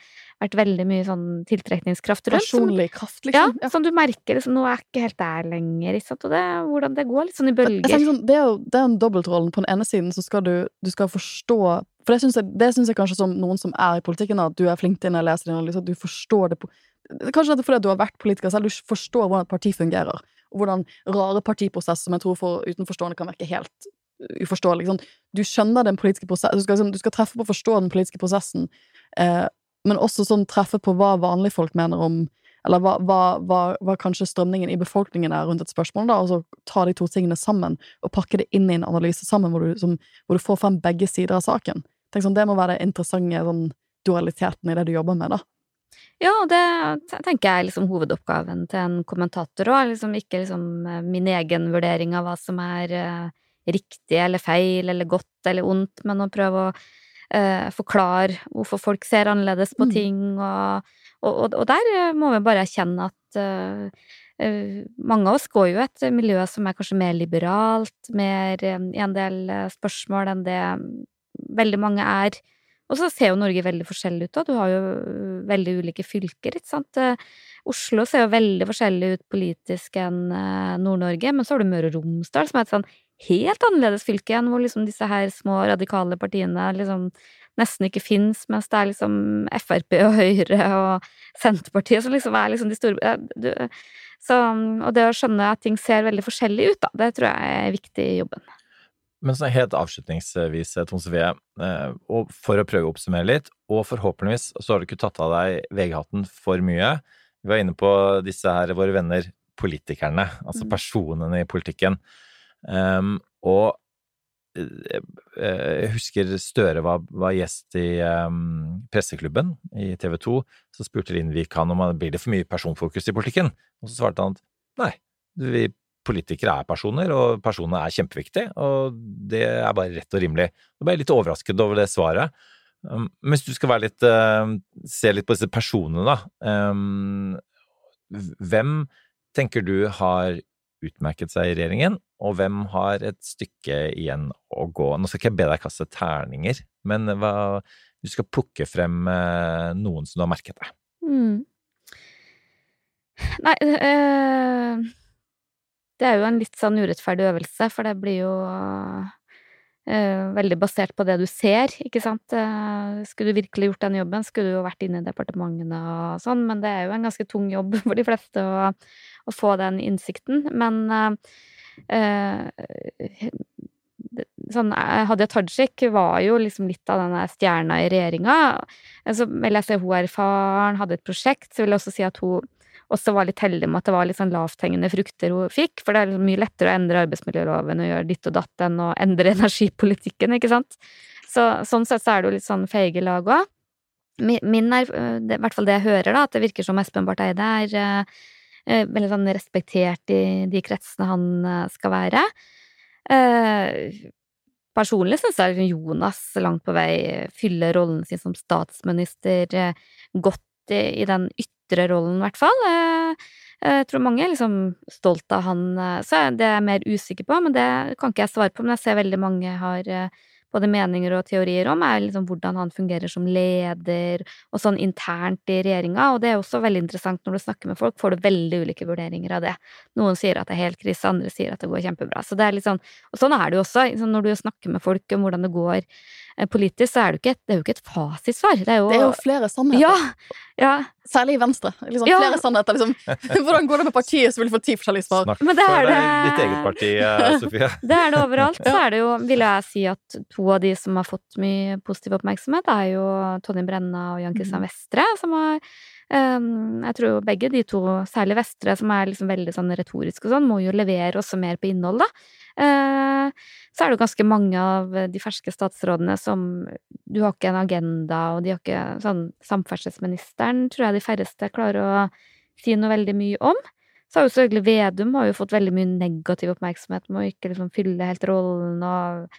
vært veldig mye sånn tiltrekningskraft rundt. Personlig kraft, liksom. Ja, som du merker liksom, nå er jeg ikke helt der lenger, ikke sant, og det, hvordan det går litt sånn i bølger. sånn, det er jo det er en dobbeltrollen. På den ene siden så skal du, du skal forstå For det syns jeg, jeg kanskje som noen som er i politikken, at du er flink til å lese din analyse, at du forstår det på Kanskje er fordi du har vært politiker selv, du forstår hvordan et parti fungerer, og hvordan rare partiprosesser som jeg tror for utenforstående kan virke helt uforståelig. Sånn. Du skjønner den politiske prosessen, du liksom, du skal treffe på å forstå den politiske prosessen, eh, men også sånn treffe på hva vanlige folk mener om eller hva, hva, hva, hva kanskje strømningen i befolkningen er rundt et spørsmål, da, og så ta de to tingene sammen og pakke det inn i en analyse sammen, hvor du, som, hvor du får frem begge sider av saken. Tenk sånn, Det må være den interessante sånn, dualiteten i det du jobber med, da. Ja, det tenker jeg er liksom hovedoppgaven til en kommentator òg. Liksom ikke liksom eh, min egen vurdering av hva som er uh, riktig eller feil eller godt eller ondt, men å prøve å uh, forklare hvorfor folk ser annerledes på mm. ting, og, og, og, der må vi bare erkjenne at eh, mange av oss går jo et miljø som er kanskje mer liberalt, mer i en del spørsmål enn det veldig mange er og så ser jo Norge veldig forskjellig ut, da. Du har jo veldig ulike fylker, ikke sant. Eh, Oslo ser jo veldig forskjellig ut politisk enn eh, Nord-Norge, men så har du Møre og Romsdal, som er et sånn helt annerledes fylke igjen, hvor liksom disse her små radikale partiene liksom nesten ikke fins, mens det er liksom Frp og Høyre og Senterpartiet som liksom er liksom de store du, så, Og det å skjønne at ting ser veldig forskjellig ut, da, det tror jeg er viktig i jobben. Men sånn helt avslutningsvis, Tone Sofie, eh, og for å prøve å oppsummere litt, og forhåpentligvis så har du ikke tatt av deg VG-hatten for mye. Vi var inne på disse her, våre venner politikerne, altså mm. personene i politikken. Um, og eh, jeg husker Støre var, var gjest i um, presseklubben i TV 2. Så spurte Lindvik han om det blir det for mye personfokus i politikken. Og så svarte han at nei, vi politikere er personer, og personene er kjempeviktige, og det er bare rett og rimelig. Da ble jeg litt overrasket over det svaret. Um, hvis du skal være litt, uh, se litt på disse personene, da. Um, hvem tenker du har utmerket seg i regjeringen, og hvem har et stykke igjen å gå? Nå skal ikke jeg be deg kaste terninger, men hva, du skal plukke frem uh, noen som du har merket deg. Mm. Nei øh det er jo en litt sånn urettferdig øvelse, for det blir jo uh, veldig basert på det du ser, ikke sant. Skulle du virkelig gjort den jobben, skulle du jo vært inne i departementene og sånn, men det er jo en ganske tung jobb for de fleste å, å få den innsikten. Men eh, sånn, Hadia Tajik var jo liksom litt av denne stjerna i regjeringa. Så vil jeg si hun er erfaren, hadde et prosjekt, så vil jeg også si at hun også var litt heldig med at det var litt sånn lavthengende frukter hun fikk, for det er liksom mye lettere å endre arbeidsmiljøloven og gjøre ditt og datt enn å endre energipolitikken, ikke sant. Så sånn sett så er det jo litt sånn feige lag òg. Min er, i hvert fall det jeg hører, da, at det virker som Espen Barth Eide er eh, veldig sånn respektert i de kretsene han eh, skal være. Eh, personlig syns jeg Jonas langt på vei fyller rollen sin som statsminister eh, godt i, den ytre rollen, i hvert fall. Eh, jeg tror mange er liksom stolt av han, eh, så det er jeg mer usikker på, men det kan ikke jeg svare på. Men jeg ser veldig mange har eh, både meninger og teorier om, er liksom hvordan han fungerer som leder, og sånn internt i regjeringa, og det er også veldig interessant når du snakker med folk, får du veldig ulike vurderinger av det. Noen sier at det er helt krise, andre sier at det går kjempebra. Så det er litt sånn, og sånn er det jo også, når du snakker med folk om hvordan det går politisk, så er det, ikke et, det er jo ikke et fasitsvar. Det er jo, det er jo flere sannheter. Ja, ja. Særlig i Venstre. Liksom, ja. Flere sannheter. Liksom. Hvordan går det med partiet som vil få ti forskjellige svar? Snakk for deg ditt eget parti, eh, Sofie. det er det overalt. Så er det jo, vil jeg si, at to av de som har fått mye positiv oppmerksomhet, er jo Tonje Brenna og Jan Christian mm. Vestre, som har jeg tror begge de to, særlig Vestre, som er liksom veldig sånn retorisk og sånn, må jo levere også mer på innhold, da. Uh, så er det jo ganske mange av de ferske statsrådene som Du har ikke en agenda, og de har ikke sånn Samferdselsministeren tror jeg de færreste klarer å si noe veldig mye om. Så har jo selvfølgelig Vedum har jo fått veldig mye negativ oppmerksomhet med å ikke liksom fylle helt rollen og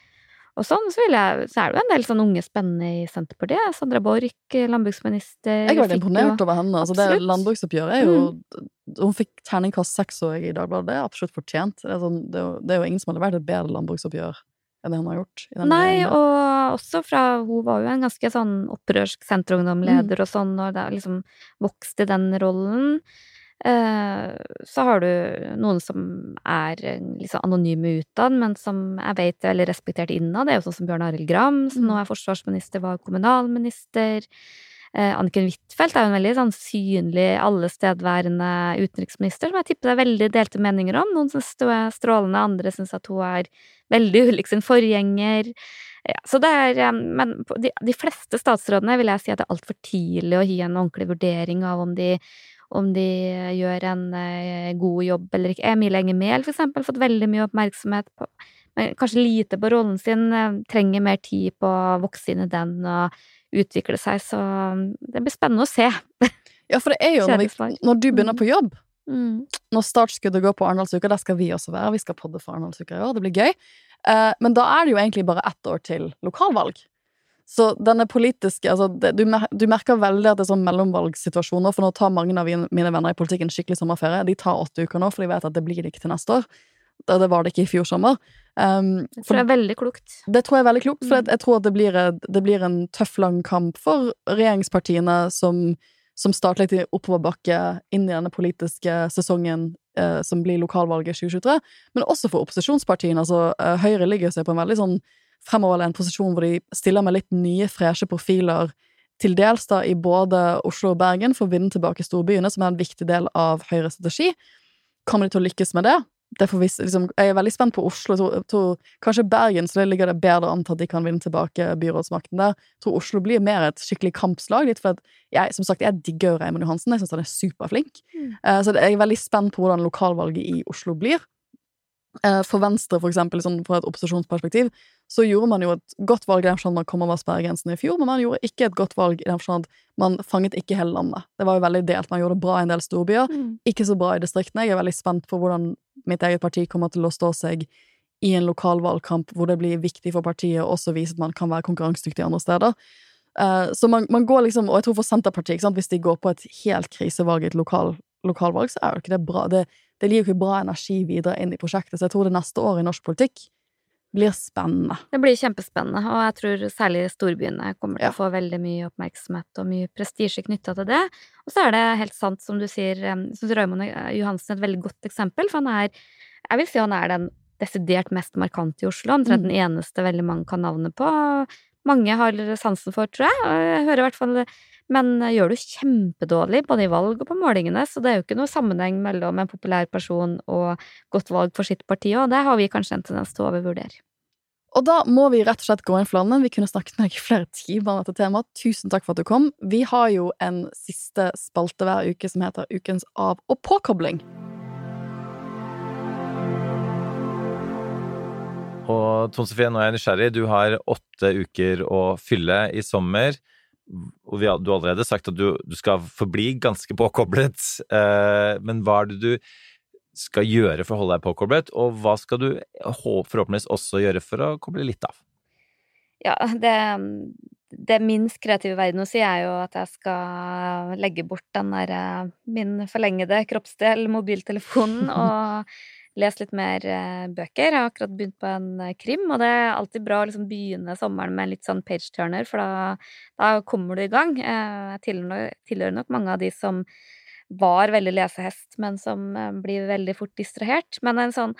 og sånn, så, jeg, så, er det jo en del sånn unge spennende i Senterpartiet. Sandra Borch, landbruksminister. Jeg har vært imponert over henne. Altså, det landbruksoppgjøret er jo mm. Hun fikk terningkast seks år i Dagbladet. Det er absolutt fortjent. Det er, sånn, det, er jo, det er, jo, ingen som hadde vært et bedre landbruksoppgjør enn det hun har gjort. Nei, og også fra Hun var jo en ganske sånn opprørsk senterungdomleder mm. og sånn, og det liksom vokste den rollen. Eh, så har du noen som er sånn anonyme utad, men som jeg vet er veldig respektert innad. Det er jo sånn som Bjørn Arild Gram, som mm. nå er forsvarsminister, var kommunalminister. Eh, Anniken Huitfeldt er jo en veldig sånn synlig, allestedværende utenriksminister, som jeg tipper det er veldig delte meninger om. Noen syns hun er strålende, andre syns at hun er veldig ulik sin forgjenger. Ja, så det er, men de, de fleste statsrådene vil jeg si at det er altfor tidlig å gi en ordentlig vurdering av om de om de gjør en eh, god jobb eller ikke. Emilie Enger Mehl, for eksempel, fått veldig mye oppmerksomhet på men kanskje lite på rollen sin, eh, trenger mer tid på å vokse inn i den og utvikle seg, så mm, det blir spennende å se. Ja, for det er jo når, vi, når du begynner Mm. på jobb, Mm. når startskuddet går på Arendalsuka, der skal vi også være. Vi skal podde for Arendalsuka i år, det blir gøy. Eh, men da er det jo egentlig bare ett år til lokalvalg. Så denne politiske altså, det, du, mer, du merker veldig at det er sånn mellomvalgssituasjoner, for nå tar mange av mine venner i politikken skikkelig sommerferie. De tar åtte uker nå, for de vet at det blir det ikke til neste år. Det, det var det ikke i fjor sommer. Um, det tror jeg er veldig klokt. det tror jeg er veldig klokt, for Mm. jeg, jeg tror at det blir, det blir en tøff, lang kamp for regjeringspartiene som, som starter litt i oppoverbakke inn i denne politiske sesongen eh, som blir lokalvalget 2023, men også for opposisjonspartiene. Altså, eh, Høyre ligger seg på en veldig sånn fremoverlent posisjon hvor de stiller med litt nye, freshe profiler til dels da i både Oslo og Bergen for å vinne tilbake storbyene, som er en viktig del av Høyres strategi. Kommer de til å lykkes med det? det får vi, liksom, jeg er veldig spent på Oslo. Jeg tror, Kanskje Bergen så det ligger det bedre an til at de kan vinne tilbake byrådsmakten der. Jeg tror Oslo blir mer et skikkelig kampslag. Litt for at jeg, som sagt, jeg digger jo Raymond Johansen. Jeg syns han er superflink. Mm. Eh, så jeg er veldig spent på hvordan lokalvalget i Oslo blir. Eh, for Venstre, for eksempel, sånn fra et opposisjonsperspektiv, så gjorde man jo et godt valg i den forstand man kom over sperregrensen i fjor, men man gjorde ikke et godt valg i den forstand man fanget ikke hele landet. Det var jo veldig delt. Man gjorde det bra i en del storbyer, Mm. ikke så bra i distriktene. Jeg er veldig spent på hvordan mitt eget parti kommer til å stå seg i en lokal valgkamp hvor det blir viktig for partiet å også vise at man kan være konkurransedyktig andre steder. Uh, så man, man går liksom, og jeg tror for Senterpartiet, sant, hvis de går på et helt krisevalg i et lokal, lokalvalg, så er jo ikke det bra. Det, det gir jo ikke bra energi videre inn i prosjektet, så jeg tror det neste året i norsk politikk blir spennende. Det blir kjempespennende, og jeg tror særlig storbyene kommer til Ja. å få veldig mye oppmerksomhet og mye prestisje knytta til det. Og så er det helt sant, som du sier, syns Raymond Johansen er et veldig godt eksempel, for han er Jeg vil si han er den desidert mest markante i Oslo, omtrent Mm. den eneste veldig mange kan navnet på. Mange har sansen for, tror jeg. Jeg hører i hvert fall Men gjør det kjempedårlig, både i valg og på målingene, så det er jo ikke noe sammenheng mellom en populær person og godt valg for sitt parti, og det har vi kanskje en tendens til å overvurdere. Og da må vi rett og slett gå inn for landet. Vi kunne snakket med deg i flere timer om dette temaet. Tusen takk for at du kom. Vi har jo en siste spalte hver uke som heter Ukens av- og påkobling. Og Tone Sofie, nå er jeg nysgjerrig. Du har åtte uker å fylle i sommer. Og har, du har allerede sagt at du, du skal forbli ganske påkoblet. Eh, men hva er det du skal gjøre for å holde deg påkoblet, og hva skal du forhåpentligvis også gjøre for å koble litt av? Ja, det, det minst kreative verden å si er jo at jeg skal legge bort den der eh, min forlengede kroppsdel, mobiltelefonen, og lese litt mer eh, bøker. Jeg har akkurat begynt på en eh, krim, og det er alltid bra å liksom begynne sommeren med litt sånn page-turner, for da, da kommer du i gang. Jeg tilhører nok mange av de som var veldig lesehest, men som eh, blir veldig fort distrahert. Men en sånn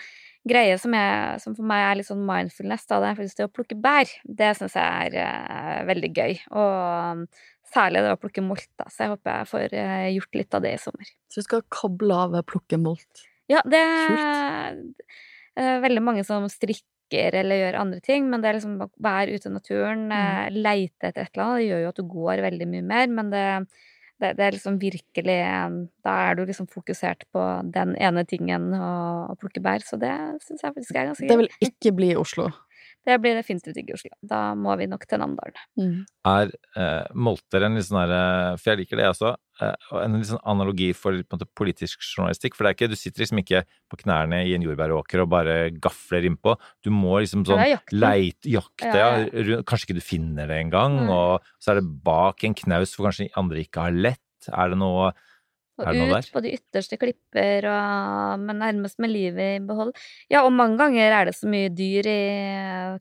greie som, jeg, som for meg er litt sånn mindfulness, da, det er faktisk det å plukke bær. Det syns jeg er eh, veldig gøy. Og um, særlig det å plukke molt, da. Så jeg håper jeg får eh, gjort litt av det i sommer. Så du skal koble av å plukke molt. Ja, det er veldig mange som strikker eller gjør andre ting, men det er liksom å være ute i naturen, mm. leite etter et eller annet, det gjør jo at du går veldig mye mer, men det, det, det er liksom virkelig en Da er du liksom fokusert på den ene tingen og, og plukke bær, så det syns jeg faktisk er ganske gøy. Det vil ikke bli i Oslo. Det blir definitivt ikke i Oslo. Da må vi nok til Namdalen. Mm. Er eh, Molter en litt sånn her For jeg liker det, jeg også. Eh, en sånn analogi for måte, politisk journalistikk. For det er ikke, du sitter liksom ikke på knærne i en jordbæråker og bare gafler innpå. Du må liksom sånn leite, jakte, Ja, ja. ja. Kanskje ikke du finner det engang. Mm. Og så er det bak en knaus hvor kanskje andre ikke har lett. Er det noe Og det ut der? på de ytterste klipper, og, men nærmest med livet i behold. Ja, og mange ganger er det så mye dyr i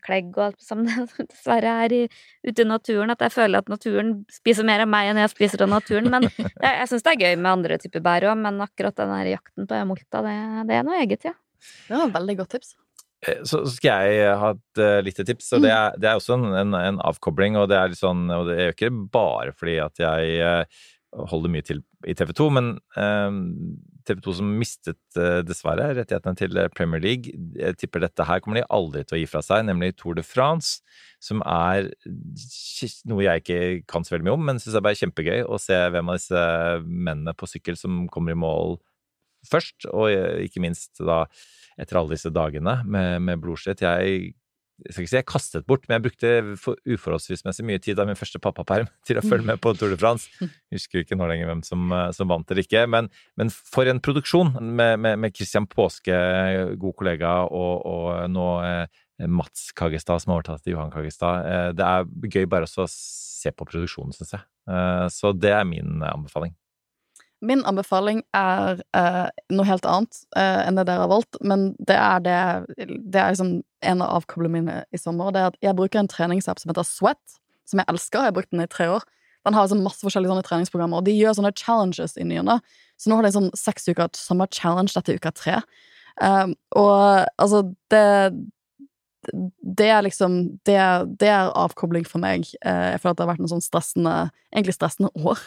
klegg og alt som det dessverre er i, ute i naturen, at jeg føler at naturen spiser mer av meg enn jeg spiser av naturen. Men jeg, jeg syns det er gøy med andre typer bær òg, men akkurat den der jakten på emolta, det, det er noe eget, ja. Det var et veldig godt tips. Eh, Så skal jeg ha et uh, lite tips, og det er, det er også en, en, en avkobling. Og det er litt sånn, og det er jo ikke bare fordi at jeg eh, holder mye til i TV 2, men TV 2 som mistet eh, dessverre rettighetene til Premier League, jeg tipper dette her kommer de aldri til å gi fra seg, nemlig Tour de France, som er noe jeg ikke kan så veldig mye om, men syns er bare kjempegøy å se hvem av disse mennene på sykkel som kommer i mål først, og ikke minst da etter alle disse dagene med, med blodsvett. Jeg jeg skal ikke si jeg kastet bort, men jeg brukte uforholdsvis mye tid av min første pappaperm til å følge med på Tour de France. Jeg husker ikke nå lenger hvem som, eh, som vant eller ikke, men, men, for en produksjon med, med, med Christian Påske, god kollega, og, og nå eh, Mats Kagestad som har overtatt til Johan Kagestad. Eh, det er gøy bare å se på produksjonen, syns jeg. Eh, så det er min anbefaling. Min anbefaling er uh, noe helt annet uh, enn det dere har valgt, men det er det Det er liksom en av avkoblene mine i sommer. Det er at jeg bruker en treningsapp som heter Sweat, som jeg elsker. Jeg har brukt den i tre år. Den har liksom masse forskjellige sånne treningsprogrammer, og de gjør sånne challenges i ny Så nå har de sånn seks uker sommer-challenge, Dette er uka tre. Um, og altså, det det er liksom det det er, avkobling for meg. Eh, jeg føler at det har vært noen sånn stressende egentlig stressende år,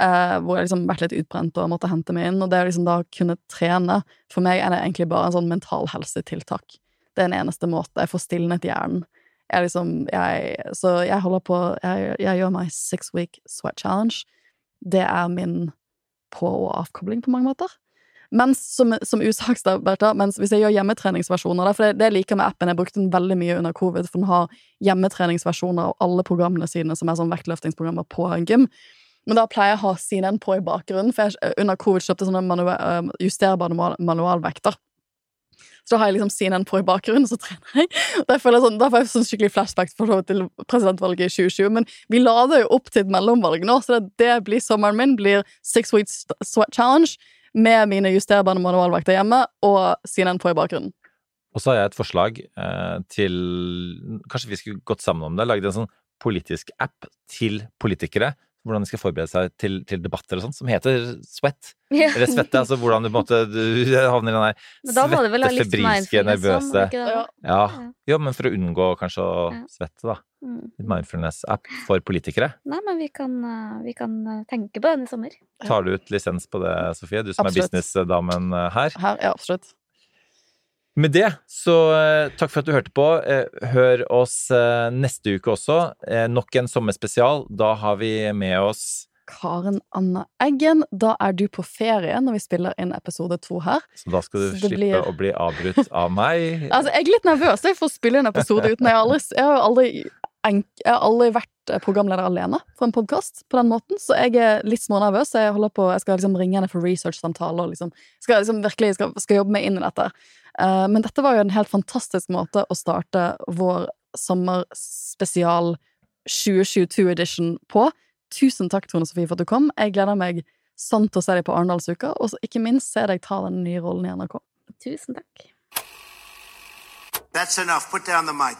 eh, hvor jeg liksom vært litt utbrent og måtte hente meg inn. Og det å liksom da kunne trene, for meg er det egentlig bare en sånn mental helsetiltak. Det er en eneste måte. Jeg får stilnet hjernen. Jeg liksom, jeg, så jeg holder på jeg, jeg gjør meg six week sweat challenge. Det er min på- og avkobling på mange måter. Mens, som, som usaksdebatter, mens hvis jeg gjør hjemmetreningsversjoner For det, det liker med appen, jeg brukte den veldig mye under covid, for den har hjemmetreningsversjoner av alle programmene sine som er sånn vektløftingsprogrammer på en gym. Men da pleier jeg å ha CNN på i bakgrunnen, for jeg under covid kjøpte sånne manual, justerbare manualvekter. Så da har jeg liksom CNN på i bakgrunnen, så trener jeg. Da får jeg, sånn, da får jeg sånn skikkelig flashback til presidentvalget i 2020. Men vi lader jo opp til et mellomvalg nå, så det, det blir sommeren min. blir Six Weeks Sweat Challenge med mine justerbare manualvakter hjemme og CNN på i bakgrunnen. Og så har jeg et forslag eh, til Kanskje vi skulle gått sammen om det? Laget en sånn politisk app til politikere. Hvordan de skal forberede seg til, til debatter og sånn, som heter Sweat. Ja. Eller svette, altså hvordan du på en måte du havner i den der svette, febrilske, nervøse ja. ja. ja, men for å unngå kanskje å svette, da. Mm. Mindfulness-app for politikere. Nei, men vi kan, eh, vi kan, eh, tenke på den i sommer. Tar du ut lisens på det, Sofie? Du som absolutt. er businessdamen eh, her. Her, ja, absolutt. Med det, så takk for at du hørte på. Hør oss neste uke også. Nok en sommerspesial. Da har vi med oss Karen Anna Eggen. Da er du på ferie når vi spiller inn episode to her. Så da skal du slippe blir... å bli avbrutt av meg? altså, jeg er litt nervøs for å spille inn episode uten Jeg har aldri, jeg har aldri jeg har aldri vært eh, programleder alene for en podkast på den måten, så jeg er litt smånervøs. Jeg holder på, jeg skal liksom ringe henne for research-samtaler og liksom, skal liksom virkelig skal, skal, jobbe meg inn i dette. Uh, men dette var jo en helt fantastisk måte å starte vår sommerspesial 2022-edition på. Tusen takk, Tone Sofie, for at du kom. Jeg gleder meg sånn til å se deg på Arendalsuka, og ikke minst se deg ta den nye rollen i NRK. Tusen takk. That's enough. Put down the mic.